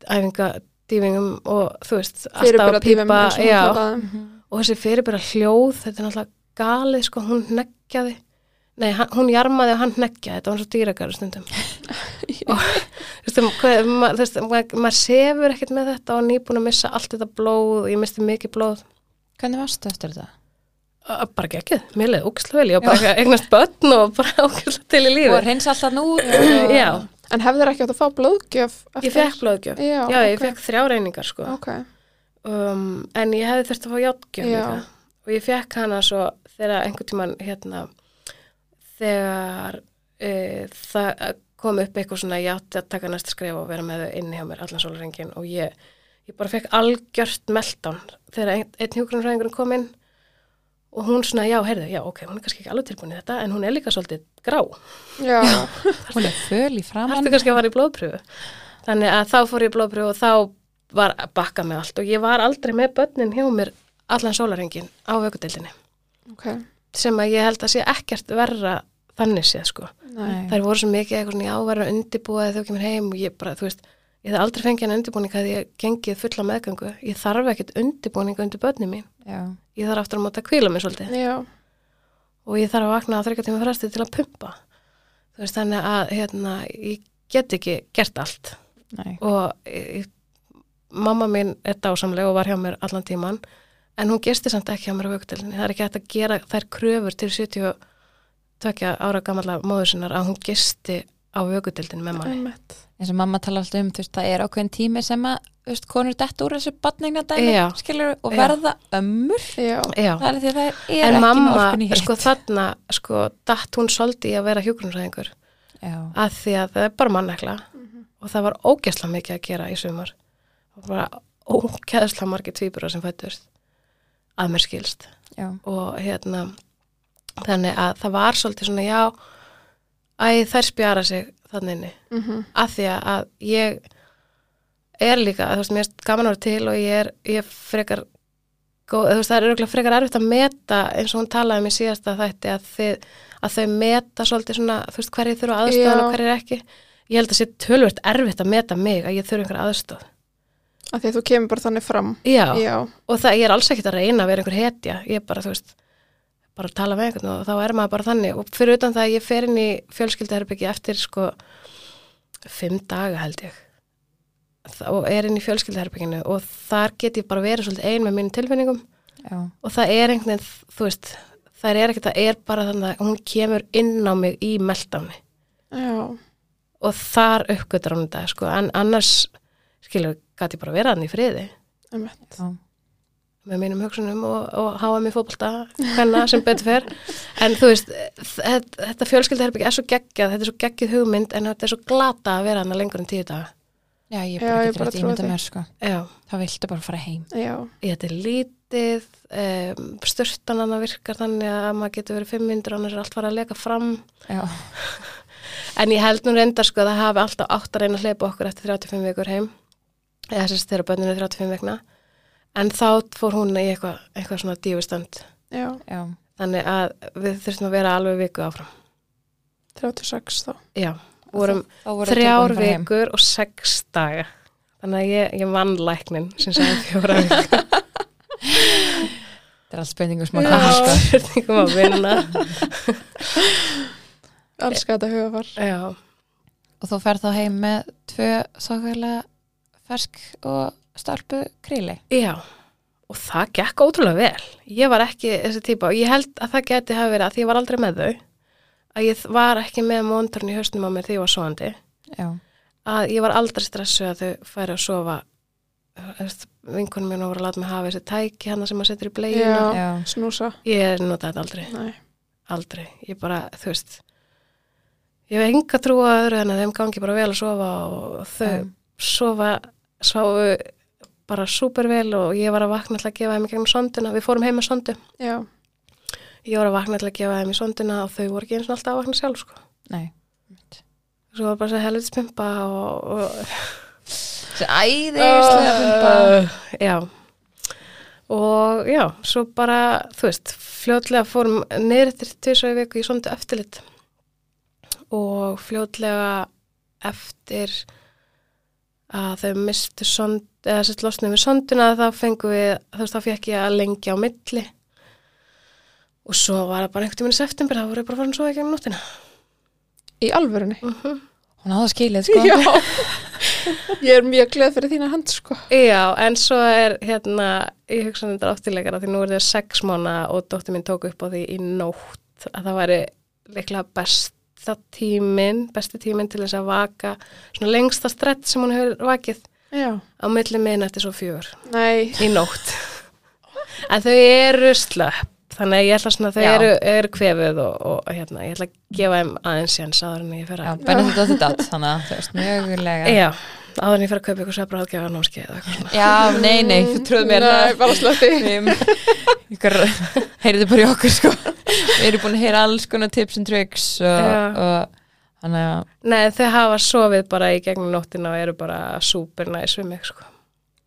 æfingadýfingum og þú veist, alltaf að pípa eins og og þessi fyrirbyrða hljóð, þetta er náttúrulega galið sko, hún hneggjaði. Nei, hann, hún jarmaði og hann hneggjaði þetta var svo dýragarur stundum. Og þú veist, hvað, ma, þú veist ma, maður sefur ekkert með þetta og nýbúin að missa allt þetta blóð og ég misti mikið blóð. Hvernig varstu eftir þetta? Bara gekkið, mér leiði ógislega vel. Ég var bara eignast börn og bara ógislega til í Og lífi reyns alltaf nú já, en hefðir ekki átt að fá blóðgjöf ég fekk blóðgjöf. Já, já, ég ok. fekk þrjá reyningar sko. Ok, um, en ég hefði þurft að fá játgjöf Já. líka. Og ég fekk hana svo þegar einhvern tíman hérna þegar e, það kom upp eitthvað svona ég átti að taka næsta skref og vera með þau inni hjá mér allan sólurengin og ég, ég bara fekk algjört meldán þegar einn, einn hjúgrunfræðingur kom inn og hún svona, já, heyrðu, já, ok, hún er kannski ekki alveg tilbúin í þetta en hún er líka svolítið grá já, Hún er föl í Það framann ertu kannski að fara í blóðpröfu. Þannig að þá fór ég í blóðpröfu og þá var bakka með allt og ég var aldrei með börnin hjá mér allan sólarhengin á vökudeildinni ok sem að ég held að sé ekkert verra þannig séð sko. Nei. Þær voru svo mikið eitthvað svona já, verður að undirbúa þegar þú kemur heim og ég bara, þú veist, ég hef aldrei fengið en undirbúning að ég gengið fulla meðgangu. Ég þarf ekkert undirbúning undir börnin mín. Já, Ég þarf aftur að máta að kvíla mig svolítið já, og ég þarf að vakna á þryggja tíma fresti til að pumpa. Þú veist, þannig að hérna, ég get ekki gert allt nei og e, mamma mín er dásamleg og var hjá mér allan tíman en hún gisti samt ekki hjá mér á vökudelinni það er ekki hægt að gera þær kröfur til 72 ára gamalla móður sinnar að hún gisti á vökudelinni með manni. Eins og mamma tala alltaf um, þú veist, það er ákveðin tími sem að, veist, konur detta úr þessu batningna dæmi, Já. skilur, og Já. verða ömmur, já, Já, það er því að það er en ekki mamma sko þarna sko datt hún í að vera hjúgrunræðingur Já, að því að það er bara mannekla. Og það var ógeðslega mikið að gera í sumar. Og bara ógeðslega margir tvíburar sem fættust að mér skilst. Já, og hérna þannig að það var svolítið svona já æ þær spjara sig þannig inni. Mhm, að því að ég er líka, þú veist, mér er gaman að vera til og ég er, ég er frekar góð, þú veist, það er örgulega frekar erfitt að meta eins og hún talaði um í síðasta þætti að, þið, að þau meta svolítið svona, þú veist, hverju þurfa aðstofan og hverju ekki. Ég held að sé tölvört erfitt að meta mig að ég þurfa einhver aðstof að því að þú kemur bara þannig fram. Já, já, og það, ég er alls ekkert að reyna að vera einhver hetja, ég er bara, þú veist bara að tala með einhvern og þá er maður bara þannig. Og fyrir utan það að ég fer inn í fjölskyldaherbyggi eftir sko fimm daga held ég. Og er inn í fjölskyldaherbygginu og þar get ég bara verið svolítið ein með mínum tilfinningum. Já, og það er einhvern veginn, þú veist það er ekkert, það er bara þannig að hún kemur inn á mig í meldáni já, og þar uppgötur hún þetta sko, en annars skilur, gæti ég bara verið hann í friði. Emitt já, með mínum hugsunum og, og hafa mig fótbolta hvenna sem betur fer. En þú veist, þetta, þetta fjölskyldaherbyggi er svo geggjað, þetta er svo geggjuð hugmynd en þetta er svo glata að vera hann lengur en tíu daga. Já, ég bara getur trúi ímynda mér, sko. Já, þá viltu bara fara heim. Já, ég þetta er lítið um, styrtanana virkar þannig að maður getur verið fimm myndur annars er allt fara að leka fram. Já, en ég held nú reyndar sko að það hafi alltaf átt að reyna að hleypa okkur eftir 35 vikur heim. Eða þess þegar bönninu er 35 vikna en þá fór hún í eitthvað, eitthvað svona já, þannig að við þurftum að vera alveg viku áfram. 36 þá. Já, vorum þá voru þrjár að vikur og sex daga. Þannig að ég, ég vann læknin sem sagði fjóra vikur. Þetta er allt spenningum smá Já, sko. spurningum að vinna. Elska þetta hugafar já, og þú ferð þá heim með tvö sákvæðlega fersk og stelpu kríli já og það gekk ótrúlega vel. Ég var ekki þessi típa og ég held að það geti hafi verið að því ég var aldrei með þau að ég var ekki með mónturinn í hausnum á mér þegar ég var svoandi já, að ég var aldrei stressuð að þau færi að sofa vinkunum mér voru að láta mig hafa þessi tæki hana sem maður setur í já, snúsa. Ég nota þetta aldrei, Nei. aldrei. Ég bara, þú veist ég hef enga trú að öðru en að þeim gangi bara vel að sofa og þau Já. sofa sváu bara súper vel og ég var að vakna til að gefa þeim í gegnum sonduna, við fórum heim með sondu já, ég var að vakna til að gefa þeim í sonduna og þau voru ekki eins og alltaf að vakna sjálf sko. nei. Svo var bara að segja helvits pimpa og, og æðislega pumpa Uh, já. Og já, svo bara þú veist, fljótlega fórum niður eftir tvisar viku í sondu eftirlit. Og fljótlega eftir að þau mistu sond eða sett losnum við sonduna þá fengum við, þú veist, þá fekk ég að lengja á milli. Og svo var það bara einhvern tíminn í september, þá voru ég bara farin svo ekki um nóttina. Í alvörunni? Hún hafði skilið sko. Já. Ég er mjög glöð fyrir þína hand sko. Já, en svo er hérna, ég hugsa þetta áttilegar að því nú er það sex mánu og dóttir mín tók upp á því í nótt að það væri líklega besta tíminn, besti tíminn til þess að vaka svona lengsta strett sem hún hefur vakið já, á milli minn eftir svo fjör. Nei, í nótt. en þau eru slöpp, þannig að ég ætla svona, þau eru, eru kvefið og, og hérna, ég ætla að gefa þeim aðeins séns áður en ég fer já, að, Benedikt á þetta átt þannig að þú veist, mögulega já, áður en ég fer að kaupa ykkur eða eitthvað svona. já, nei, nei, þú trúðu mér nei, bara slötti heyrðu bara í okkur sko. Við erum búin að heyra alls konar tips and tricks og, og þannig að Nei, þau hafa sofið bara í gegnum nóttina og eru bara super næs við mig, sko.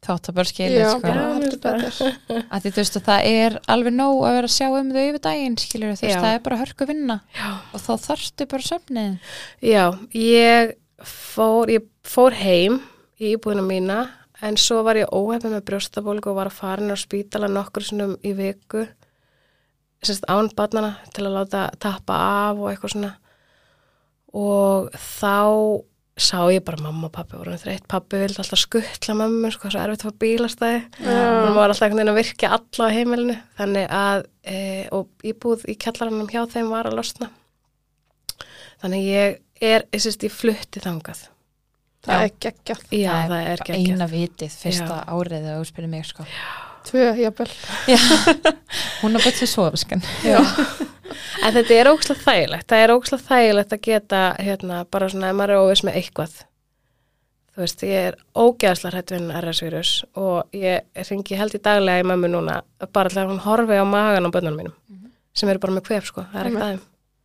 þátt að bara skilja sko. Að því þú veist að það er alveg nóg að vera að sjá um þau yfir daginn skilur þú veist, Já. það er bara hörku vinna. Já. og þá þarftu bara söfnið Já, ég fór, ég fór heim í íbúðina mína en svo var ég óhefn með brjóstabólgu og var að fara inn á spítala nokkur sinnum í viku sérst án barnana til að láta tappa af og eitthvað svona. Og þá sá ég bara mamma og pappi voru þreitt, pappi vildi alltaf skuttla mamma, sko, svo erfitt að fá bílastæði. Hún já, var alltaf einhvern veginn að virkja alla á heimilinu. Þannig að e, og íbúð í kjallaranum hjá þeim var að losna. Þannig ég er, ég sérst, ég flutti þangað. Það er geggjað. Já, það er bara ekki eina vitið fyrsta Já. árið þegar þú spyrir mig sko. Tvö, jafnvel. Hún er bara til sofiskan já. en þetta er ógslag þægilegt. Það er ógslag þægilegt að geta hérna, bara svona, ef maður er óvis með eitthvað. Þú veist, ég er ógeðslega hrætt við RS-vírus og ég ringi held í daglega í mömmu núna bara til að hún horfi á magan á bönnunum mínum Mhm. sem eru bara með kvef, sko, það er ekkert aðeim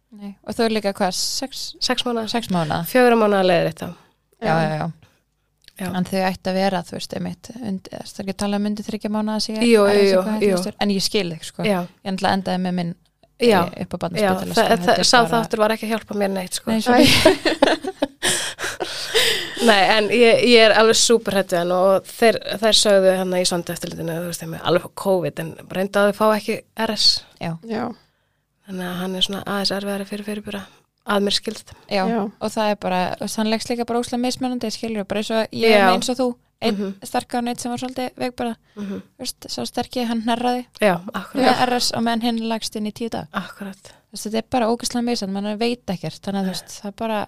Nei. og þau er líka hvað, sex, sex mánuða, fjögur mánuða leiðir þetta já, já, já. Já. en þau ætti að vera, þú veist, einmitt undir, það er ekki að tala um undir þryggja mánuða jú. en ég skil þig, sko. Já, ég ætla endaði með minn já, eh, upp á já barnaspítala það, sko, það, er sá þáttur var ekki að hjálpa mér neitt, sko. Nei. Nei, en ég, ég er alveg super hættu hann og þeir, þeir sögðu hann í sondu eftirlitinu, þú veist, alveg fá COVID en reynda að þau fá ekki RS já, já, þannig að hann er svona aðeins erfiðari fyrir fyrirbúra að mér skilst. já, Já. og það er bara leggst líka bara úslega mismunandi skilur, bara eins og ég er Já. eins og þú einn Mhm. sterkar og einn sem var svolítið veik bara, Mm veist, svo sterkir hann Já, akkurat, með RS og meðan hinn lagst inn í tíu dag akkurat. Veist, þetta er bara ógæslega misand, mann veit ekkert þannig að þú veist, það er bara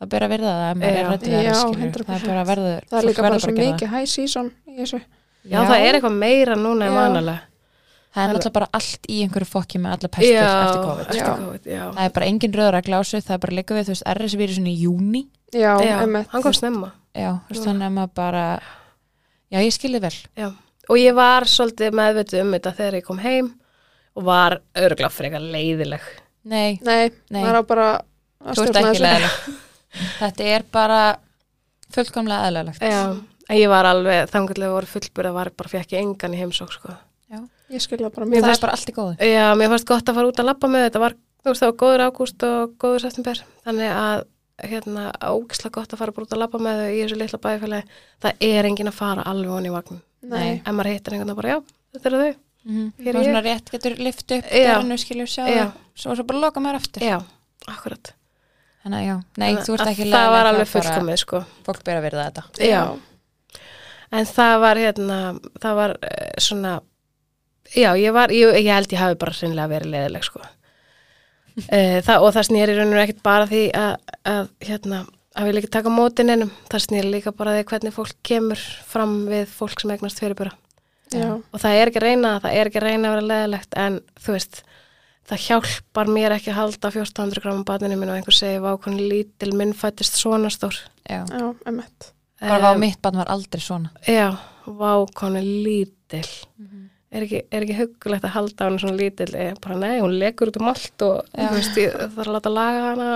það ber að virða það að maður Já. er Já, 100%. það er bara verður það er líka bara svo að mikið high season í þessu Já, það er eitthvað meira núna en Já. vanalega. Það er náttúrulega bara allt í einhverju fokki með alla pestir eftir COVID eftir Já. COVID, það er bara engin röður að glásu, það er bara líka við þú veist, RS-vírusin í júni já, hann kom snemma. já, þú veist, Já. þannig að maður bara já, ég skilði vel Já, og ég var svolítið meðvitið um þetta þegar ég kom heim og var örgulega frekar leiðileg. nei, nei, Nei. maður á bara að þú ert stjórna ekki þessu. leðileg þetta er bara fullkomlega eðlilegt Já, en ég var alveg, þangarlega voru fullburða, var bara fekk ég engan í heimsók, sko. Ég skilja bara. Mér það er bara allt í góðu. Já, mér fannst gott að fara út að labba með þetta. Var, þú veist, það var góður ágúst og góður september, þannig að hérna, ógislega gott að fara bara út að labba með þau í þessu litla bæfélagi, það er engin að fara alveg honi í vagn, nei, en maður hittar einhvern veginn bara, já, þetta eru þau. Mm Hér er -hmm. ég. svona rétt getur lift upp dörnu skilur sjá Já. svo, svo bara loka maður aftur. Já, akkurat. Þannig að já, nei, þú ert Að ekki Það var fullkomið, sko. að þetta. Já, en það var hérna, það var uh, svona já, ég var, ég, ég held ég hafi bara hreinlega verið leiðileg, sko. E, það, og það snýri raun og ekkit bara því að, að hérna, að við líka taka mótin ennum, það snýri líka bara því hvernig fólk kemur fram við fólk sem eignast fyrirbura. Já, og það er ekki að reyna, það er ekki að reyna að vera leðilegt en þú veist það hjálpar mér ekki að halda 1400 gráma batinu minn og einhver segi vákonni lítil minn fættist svona stór. Já, já, emmett. bara var Em, mitt barn var aldrei svona. Já, vákonni lítil. Er ekki, er ekki hugulegt að halda hann svona lítil, ég bara nei, hún lekur út um allt og veist, ég þarf að láta laga hana.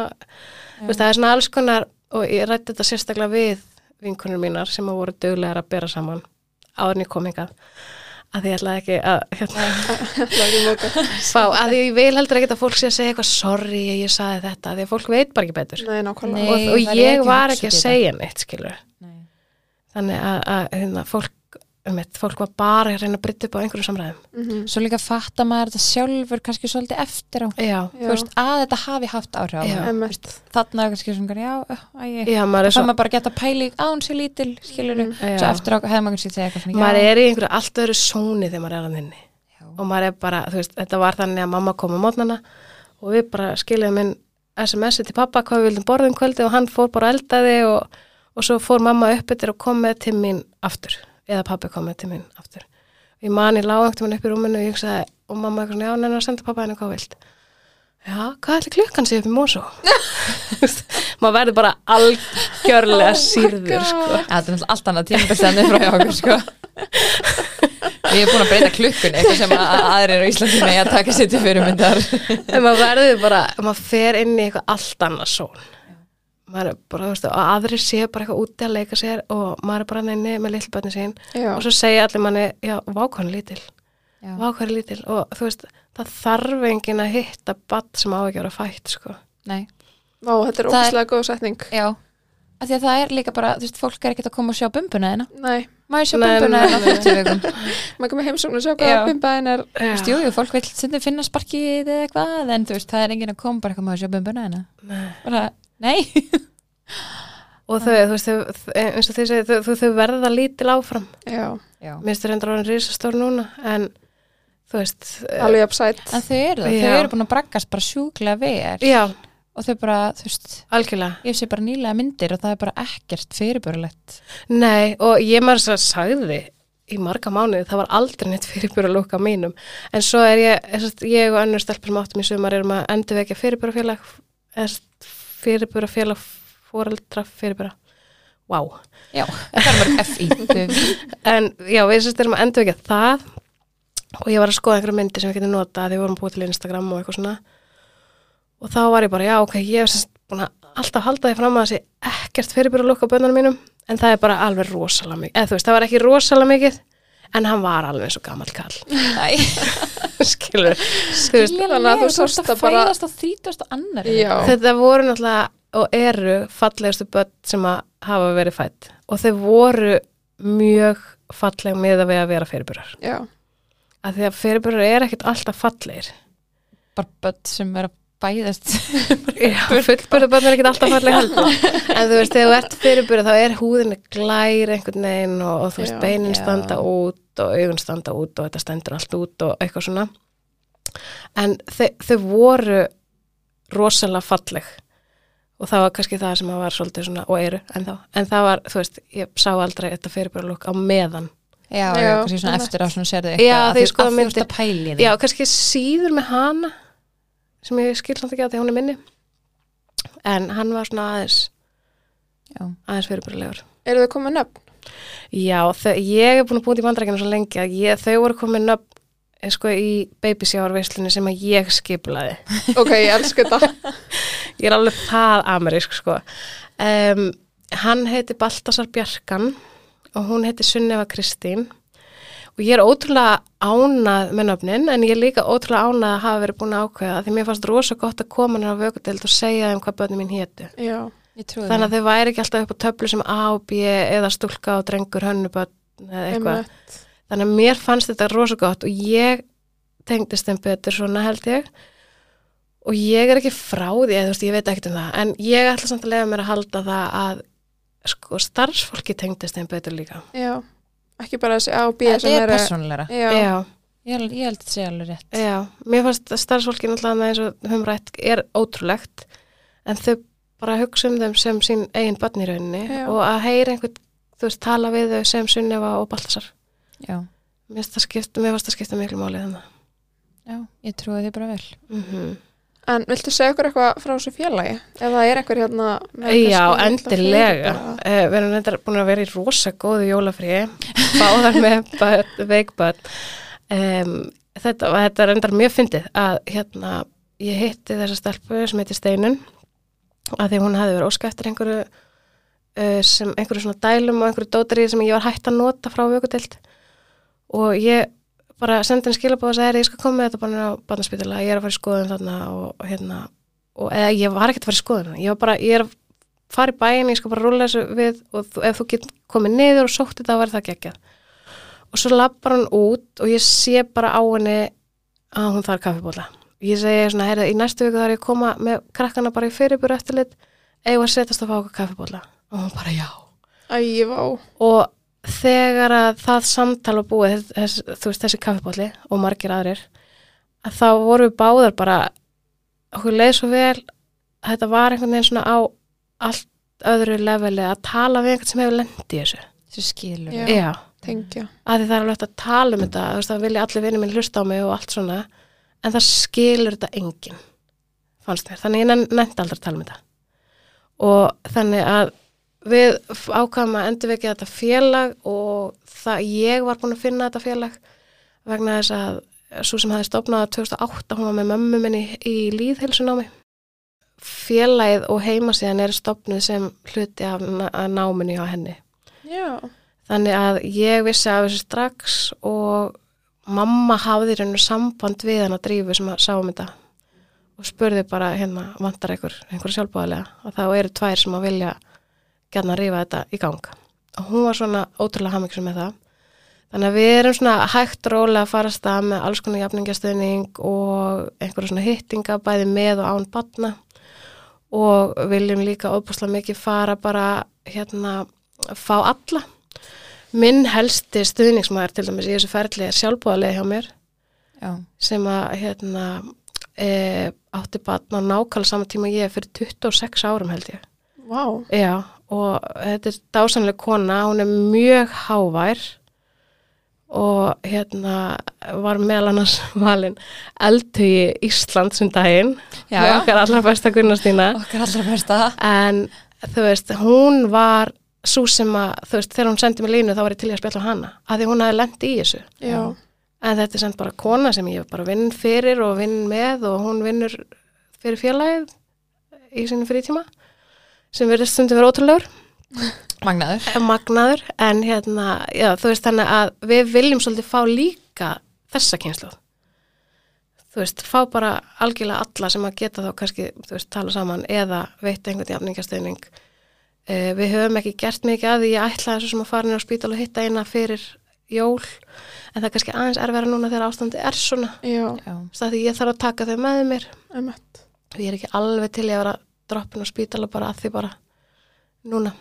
Þú veist, það er svona alls konar og ég rætti þetta sérstaklega við vinkunum mínar sem að voru duglegar að bera saman áður en ég kom hingað. Að því ég ætlaði ekki að hérna, Það er ekki fá, að því ég vil heldur ekki að fólk sé að segja eitthvað sorry, ég saði þetta, því að fólk veit bara ekki betur. Nei, nákvæmlega. Nei. og, og það er ég ekki var ekki að segja neitt skilur, Nei. þannig að, að hérna, fólk, um eitt, fólk var bara að reyna að brytta upp á einhverju samræðum. Mhm. Svo líka fatta maður þetta sjálfur kannski svolítið eftir á. Já, Þú veist, að þetta hafi haft áhrif á það. Þarna er kannski svona, já, æ, já, maður það svo maður bara geta pæli án sér lítil, skilur Mhm. svo Já. eftir á hefði maður kannski segja eitthvað svona, maður er í einhverju allt öðru sóni þegar maður er að þinni já, og maður er bara, þú veist, þetta var þannig að mamma kom á mótnana og við bara skiljaðum inn SMS-i til pappa hvað við vildum borða um kvöldi og hann fór bara eldaði og, og svo fór mamma upp eftir og kom með til mín aftur eða pappi kom með til mín aftur. Ég mani lágangtum hann upp í rúminu og ég hugsaði og mamma eitthvað svona, já, neina senda pappa henni hvað vilt. Já, hvað ætli klukkan sé upp í Mosó maður verður bara algjörlega sýrður sko. Já, þetta er náttúrulega allt annað tímabestæðni frá hjá okkur, sko. Ég er búin að breyta klukkun eitthvað sem að að aðrir á Íslandi með að taka sér til fyrirmyndar. En maður verður bara, maður fer inn í eitthvað allt annað són maður er bara, þú veist, og aðrir séu bara eitthvað úti að leika sér og maður er bara neini með lillbönni sín Já, og svo segja allir manni, já, vákvæðan lítil Já, vákvæðan lítil og þú veist, það þarf enginn að hitta badd sem á ekki að vera fætt, sko. Nei, Vá, þetta er ógæslega góð setning. já. Af því að það er líka bara, þú veist, fólk er ekkert að koma og sjá bumbuna þeina Nei, ég sjá Nei, bumbuna þeina á nei. 50 vikum? Maður komið heimsókn og sjá Já. hvað bimbaðin er. Þú veist, jú, jú, fólk vil finna sparkið eða eitthvað, en þú veist, það er enginn að koma bara að sjá bumbuna þeina Nei. og þau, þú veist, þau, eins og þau segja þau, þau, þau verða lítil áfram Já, Já. minnst þau reyndur orðin risastór núna en þú veist alveg upsætt. En þau eru það, Já. þau eru búin að braggast bara sjúklega vel já, og þau bara, þú veist, algjörlega ég sé bara nýlega myndir og það er bara ekkert fyrirbörulegt. Nei, og ég maður svo sagði í marga mánuði, það var aldrei neitt fyrirbúra lúka mínum, en svo er ég ég og önnur stelpur sem áttum í sumar erum að endurvekja fyrirbúra félag fyrirbúra félag fóreldra fyrirbúra Vá, Já, en já, við sérst erum að endurvekja það. Og ég var að skoða einhverja myndir sem við getum nota þegar við vorum búið til Instagram og eitthvað svona. Og þá var ég bara, já, ok, ég hef sérst búin að alltaf halda því fram að sé ekkert fyrirbúra lúka bönnunum mínum, en það er bara alveg rosalega mikið, eða þú veist, það var ekki rosalega mikið en hann var alveg eins og gammal kall Næ, skilur, þú að sást bara- fæðast á 30 annar. Já. þetta voru náttúrulega og eru fallegustu börn sem að hafa verið fætt og þau voru mjög falleg með að við að vera fyrirbúrar Já, að því að fyrirbúrar er ekkert alltaf fallegir. Bara börn sem er að fæðast. fullbúrða börn er ekkert alltaf falleg heldur en þú veist, þegar þú ert fyrirbúrar þá er húðinni glær einhvern veginn og, og þú veist, Já. beinin Já. standa út og augun standa út og þetta stendur allt út og eitthvað svona en þau, þau voru rosalega falleg og það var kannski það sem að var svolítið svona og eru en þá, en það var, þú veist, ég sá aldrei þetta fyrirbúrarlúk á meðan Já, já, Já, kannski svona eftir á svona sérðu Já, eitthvað. skoða Að þú myndir. að pæli því. Já, kannski síður með hana sem ég skil samt ekki að því hún er minni en hann var svona aðeins Já. aðeins fyrirbúrlegur eru þau komið nöfn? Já, þau, ég er búin að búin í vandrækina svo lengi að ég, þau voru komin upp sko í babysjárveislunni sem að ég skiplaði Ok, ég elsku þetta. ég er alveg það amerísk sko um, hann heiti Baltasar Bjarkan og hún heiti Sunneva Kristín og ég er ótrúlega ánað með nöfnin en ég er líka ótrúlega ánað að hafa verið búin að ákveða því mér fannst rosa gott að koma nýra á vökudeld og segja þeim hvað börnum mín hétu. Já, Ég trúi þannig að þau væri ekki alltaf upp á töflu sem A og B eða stúlka og drengur hönnubörn eða eitthvað. Þannig að mér fannst þetta rosa gott og ég tengdist þeim betur svona held ég. Og ég er ekki frá því, eða þú veist, ég veit ekkert um það en ég ætla samt að lega mér að halda það að sko starfsfólki tengdist þeim betur líka. Já, ekki bara þessi A og B Þetta sem er persónulegra. Ég, ég held að þetta sé alveg rétt Já, mér fannst að starfsfólki náttúrulega eins og höfum rætt er ótrúlegt en þau bara hugsa um þeim sem sín eigin barn í rauninni Já. og að heyra einhvern, þú veist, tala við þau sem Sunneva og Baltasar. já, Mér finnst það skipta, mér fannst það skipta miklu máli þannig. já, ég trúi því bara vel Mm En viltu segja okkur eitthvað frá þessu félagi? Ef það er einhver hérna Já, endilega. Uh, við erum þetta búin að vera í rosa góðu jólafríi, báðar með börn, veikbörn. Um, þetta, þetta er endar mjög fyndið að hérna, ég hitti þessa stelpu sem heitir Steinun að því hún hefði verið óska eftir einhverju uh, sem einhverju svona dælum og einhverju dótari sem ég var hægt að nota frá vökutild og ég bara sendi henni skilabóð og sagði, ég skal koma með þetta bara á barnaspítala, ég er að fara í skoðun þarna og, hérna, og eða ég var ekkert að fara í skoðun, ég var bara, ég er að fara í bæin, ég skal bara rúla þessu við og ef þú get komið niður og sótt þetta, þá verður það geggjað. Og svo lappar hann út og ég sé bara á henni að hún þarf kaffibóla. Ég segi svona, heyrðu, í næstu viku þarf ég að koma með krakkana bara í fyrirbúru eftirlit, eigum að setjast að fá okkur kaffibóla. Og hún bara, já. Æ. Og þegar að það samtal var búið, þess, þú veist, þessi kaffibóli og margir aðrir, að þá voru við báðar bara, okkur leið svo vel, að þetta var einhvern veginn svona á allt öðru leveli að tala við einhvern sem hefur lendið í þessu. þessu skilur Já. Já. Tengja. að því það er alveg hægt að tala um þetta þú veist, það vilja allir vinni minn hlusta á mig og allt svona en það skilur þetta enginn fannst mér, þannig ég nefndi aldrei að tala um þetta og þannig að við ákvæmum að endurvekja þetta félag og það, ég var búin að finna þetta félag vegna þess að svo sem hafði stofnað 2008, hún var með mömmu minni í líðhelsunámi félagið og heimasíðan er stofnuð sem hluti af ná- af náminu á henni. Já. Þannig að ég vissi af þessu strax og mamma hafði í rauninu samband við hann að drífu sem að sá um þetta og spurði bara hérna vantar einhver, einhver sjálfbáðilega og þá eru tvær sem að vilja gætna að rífa þetta í gang. Og hún var svona ótrúlega hafmyggsum með það. Þannig að við erum svona hægt rólega að fara að stað með alls konar jafningastöðning og einhverja svona hittinga bæði með og án batna og viljum líka óbúslega mikið fara bara hérna fá alla. Minn helsti stuðningsmaður til dæmis í þessu ferli er sjálfbúðarlega hjá mér. Já, sem að hérna e, átti batna nákvæmlega saman tíma ég fyrir 26 árum held ég. Vá. Já, og þetta er dásanlega kona, hún er mjög hávær og hérna var meðal annars valin eldhugi Ísland sem daginn. Já, okkar allra besta Gunnarstína okkar allra besta. En þú veist, hún var svo sem að, þú veist, þegar hún sendi mig línu þá var ég til í að spjalla á hana, að því hún hafi lent í þessu. Já. en þetta er samt bara kona sem ég bara vinn fyrir og vinn með og hún vinnur fyrir félagið í sinni frítíma sem verður stundum verið ótrúlegur. Magnaður. Magnaður en hérna, já, þú veist þannig að við viljum svolítið fá líka þessa kynslu þú veist, fá bara algjörlega alla sem að geta þá kannski, þú veist, tala saman eða veitt einhvern jafningastöðning uh, við höfum ekki gert mikið að því ég ætla þessu sem að fara inn á spítal og hitta eina fyrir jól en það er kannski aðeins erfæra núna þegar ástandi er svona. Já. já, það því ég þarf að taka þau með mér. Og ég er ekki alveg til í að vera droppin á spítala bara að því bara núna.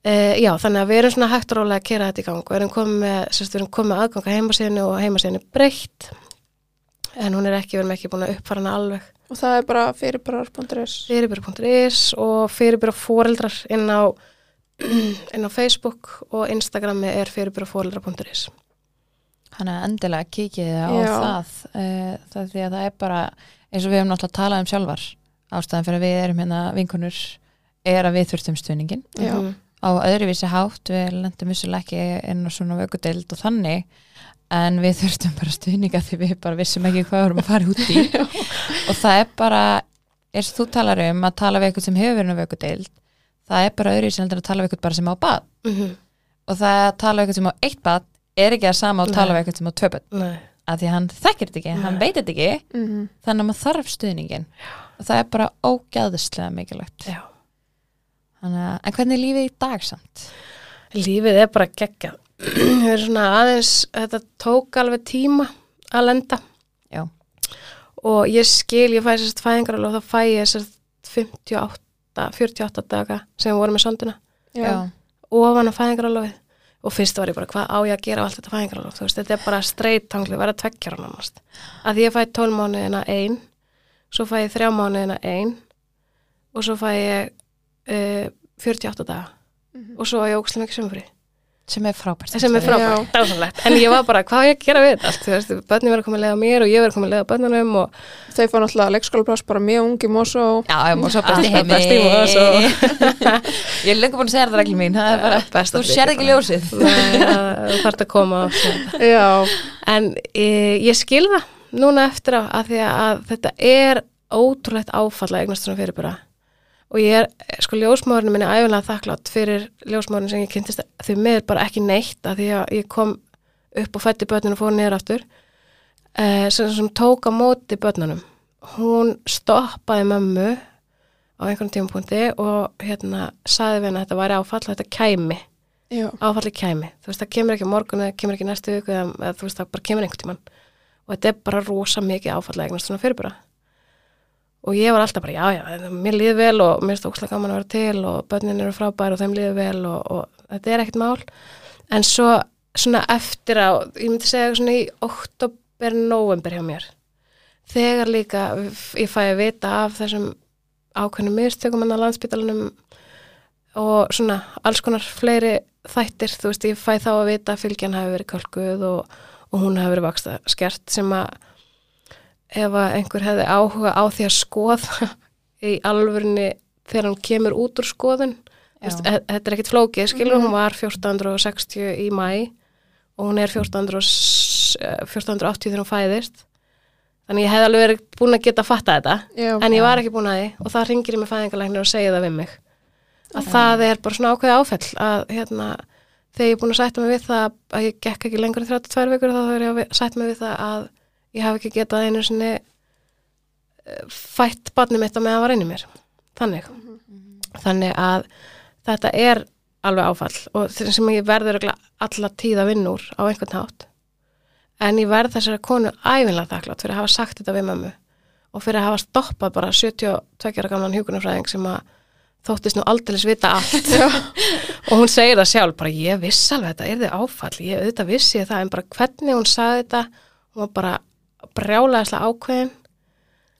Uh, já, þannig að við erum svona hægt rólega að kera þetta í gang. Og erum komið með, sérst, við erum komið með aðgang að heimasíðinu og heimasíðinu breytt en hún er ekki, við erum ekki búin að uppfara hana alveg. Og það er bara fyrirbærar.is. fyrirbyrja.is og fyrirbyrja fóreldrar inn á inn á Facebook og Instagrami er fyrirbyrjafóreldrar.is hann er endilega kikið á Já. það uh, það er því að það er bara eins og við hefum náttúrulega talað um sjálfar ástæðan fyrir að við erum hérna vinkunur er að við þurftum stuðningin Já. Mhm. á öðruvísi hátt, við lendum vissulega ekki inn á svona vökudeild og þannig en við þurftum bara stuðninga því við bara vissum ekki hvað við vorum að fara út í. Og það er bara eins og þú talar um að tala við eitthvað sem hefur verið á vökudeild það er bara öðruvísi heldur að tala við eitthvað bara sem á bad Mhm. og það að tala við eitthvað sem á eitt bad er ekki að sama að tala við eitthvað sem á tvö bad Nei. að því hann þekkir þetta ekki, hann veit þetta ekki Mm þannig að maður þarf stuðningin og það er bara ógæðislega mikilvægt Já. Þannig að, en hvernig er lífið í dag samt? Lífið er bara geggjað. Við erum svona aðeins, þetta tók alveg tíma að lenda. Já. Og ég skil, ég fæ sérst fæðingar og þá fæ ég sérst 58, 48 daga sem við vorum með sonduna. Já. Ofan á fæðingar og fyrst var ég bara, hvað á ég að gera á allt þetta fæðingaralóf, þú veist, þetta er bara streytangli verða tveggjara nánast að því ég fæ 12 mánuðina ein svo fæ ég 3 mánuðina ein og svo fæ ég uh, 48 daga. Mhm. og svo á ég ógstlega mikið sumfri sem er frábært. Sem er frábært, en ég var bara, hvað á ég að gera við þetta börnin verður að koma að lega mér og ég verður að koma að lega börnunum og Þau fá náttúrulega leikskólapláss bara mjög ungi Mosó. Já, ég má svo best í Alltaf heimi. Ég er lengur búin að segja þetta reglum mín. Það er Þú sér ekki ljósið. Nei, það- þú þarft að koma. Já. En e, ég skil það núna eftir á að því að þetta er ótrúlegt áfall að eignast svona fyrirbura. Og ég er, sko, ljósmóðurinn minni æfilega þakklátt fyrir ljósmóðurinn sem ég kynntist. Því með bara ekki neitt að því að ég kom upp og fætti börnun og fór niður aftur. E, sem, sem tók á móti börnunum. Hún stoppaði mömmu á einhvern tímapunkti og hérna saði við henni að þetta væri áfall að þetta kæmi. Já. áfalli kæmi, þú veist það kemur ekki morgun eða kemur ekki næstu viku eða, eða þú veist það bara kemur einhvern tíman og þetta er bara rosa mikið áfalli eignast svona fyrirbura. Og ég var alltaf bara já já, mér líður vel og mér finnst ókslega gaman að vera til og börnin eru frábær og þeim líður vel og, og þetta er ekkert mál. En svo svona eftir á ég myndi segja svona í oktober, november hjá mér. Þegar líka ég fæ að vita af þessum ákveðnum mistökum en að landsbytalanum og svona alls konar fleiri þættir, þú veist, ég fæ þá að vita að fylgjan hafi verið kölkuð og, og hún hafi verið vaksta skert sem að ef að einhver hefði áhuga á því að skoða í alvörni þegar hann kemur út úr skoðun e- þetta er ekkit flókið, skilur, hún var 1460 í mæ og hún er 1400, og s- eh, 1480 þegar hún fæðist. Þannig ég hefði alveg verið búin að geta að fatta þetta Já. en ég var ekki búin að því og það ringir ég með fæðingalæknir og segir það við mig. Að það er bara svona ákveði áfell að hérna, þegar ég er búin að sætta mig við það að ég gekk ekki lengur en 32 vikur þá er ég að sætta mig við það að ég hafi ekki getað einu sinni eh, fætt barnið mitt á meðan var í mér. Þannig. Þannig að þetta er alveg áfall og þeir sem ég verður örugglega alla tíð að vinna úr á einhvern hátt. En ég verð þessari konu æfinlega þakklátt fyrir að hafa sagt þetta við mömmu og fyrir að hafa stoppað bara 72 ára gamlan hjúkunarfræðing sem að þóttist nú aldeilis vita allt. Og hún segir það sjálf, bara ég viss alveg þetta er þið áfall, ég auðvitað vissi ég það en bara hvernig hún sagði þetta hún var bara brjálæðislega ákveðin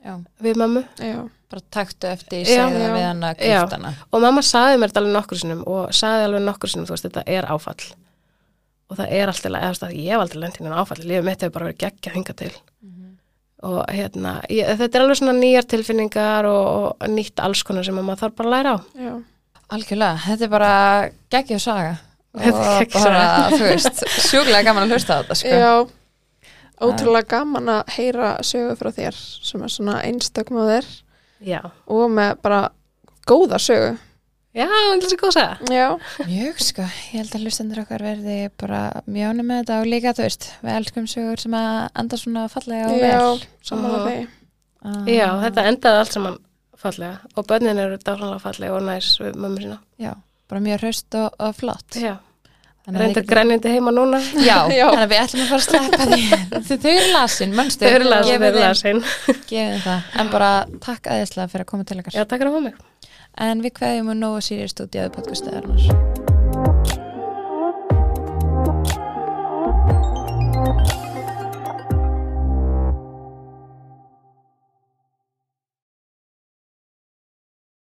Já, við mömmu. Já. bara taktu eftir, það já. við hana Já. kviftana og mamma sagði mér þetta alveg nokkur sinnum og sagði alveg nokkur sinnum, þú veist, þetta er áfall. Og það er alltaf, eða þú veist, ég hef aldrei lendin en áfall, lífið mitt hefur bara verið geggja hinga til og hérna ég, þetta er alveg svona nýjar tilfinningar og, og nýtt alls konar sem að maður þarf bara að læra á Já. Algjörlega, þetta er bara geggjum saga og er bara, þú veist, sjúklega gaman að hlusta á þetta sko. Já. Ótrúlega gaman að heyra sögu frá þér sem er svona já, og með bara góða sögu. Já, þetta er svo góð að segja Já. Mjög sko, ég held að hlustendur okkar verði bara mjög ánum með þetta og líka, þú veist, við elskum sögur sem að enda svona fallega og Já, vel. samanlega því. Ah, já, þetta endaði allt saman fallega og börnin eru dásanlega fallega og næs við mömmu sína. Já, bara mjög hraust og, og flott. Já, reynda við- grænjandi heima núna. Já, Já. þannig að við ætlum að fara að sleppa því. Þau þau eru lasin, mannstu þau eru lasin, þau eru lasin. Gefið það, en bara takk aðeinslega fyrir að koma til okkar. Já, takk fyrir að mig en við hverjum og nógu sýrjur stúdíu á podcastaðarnar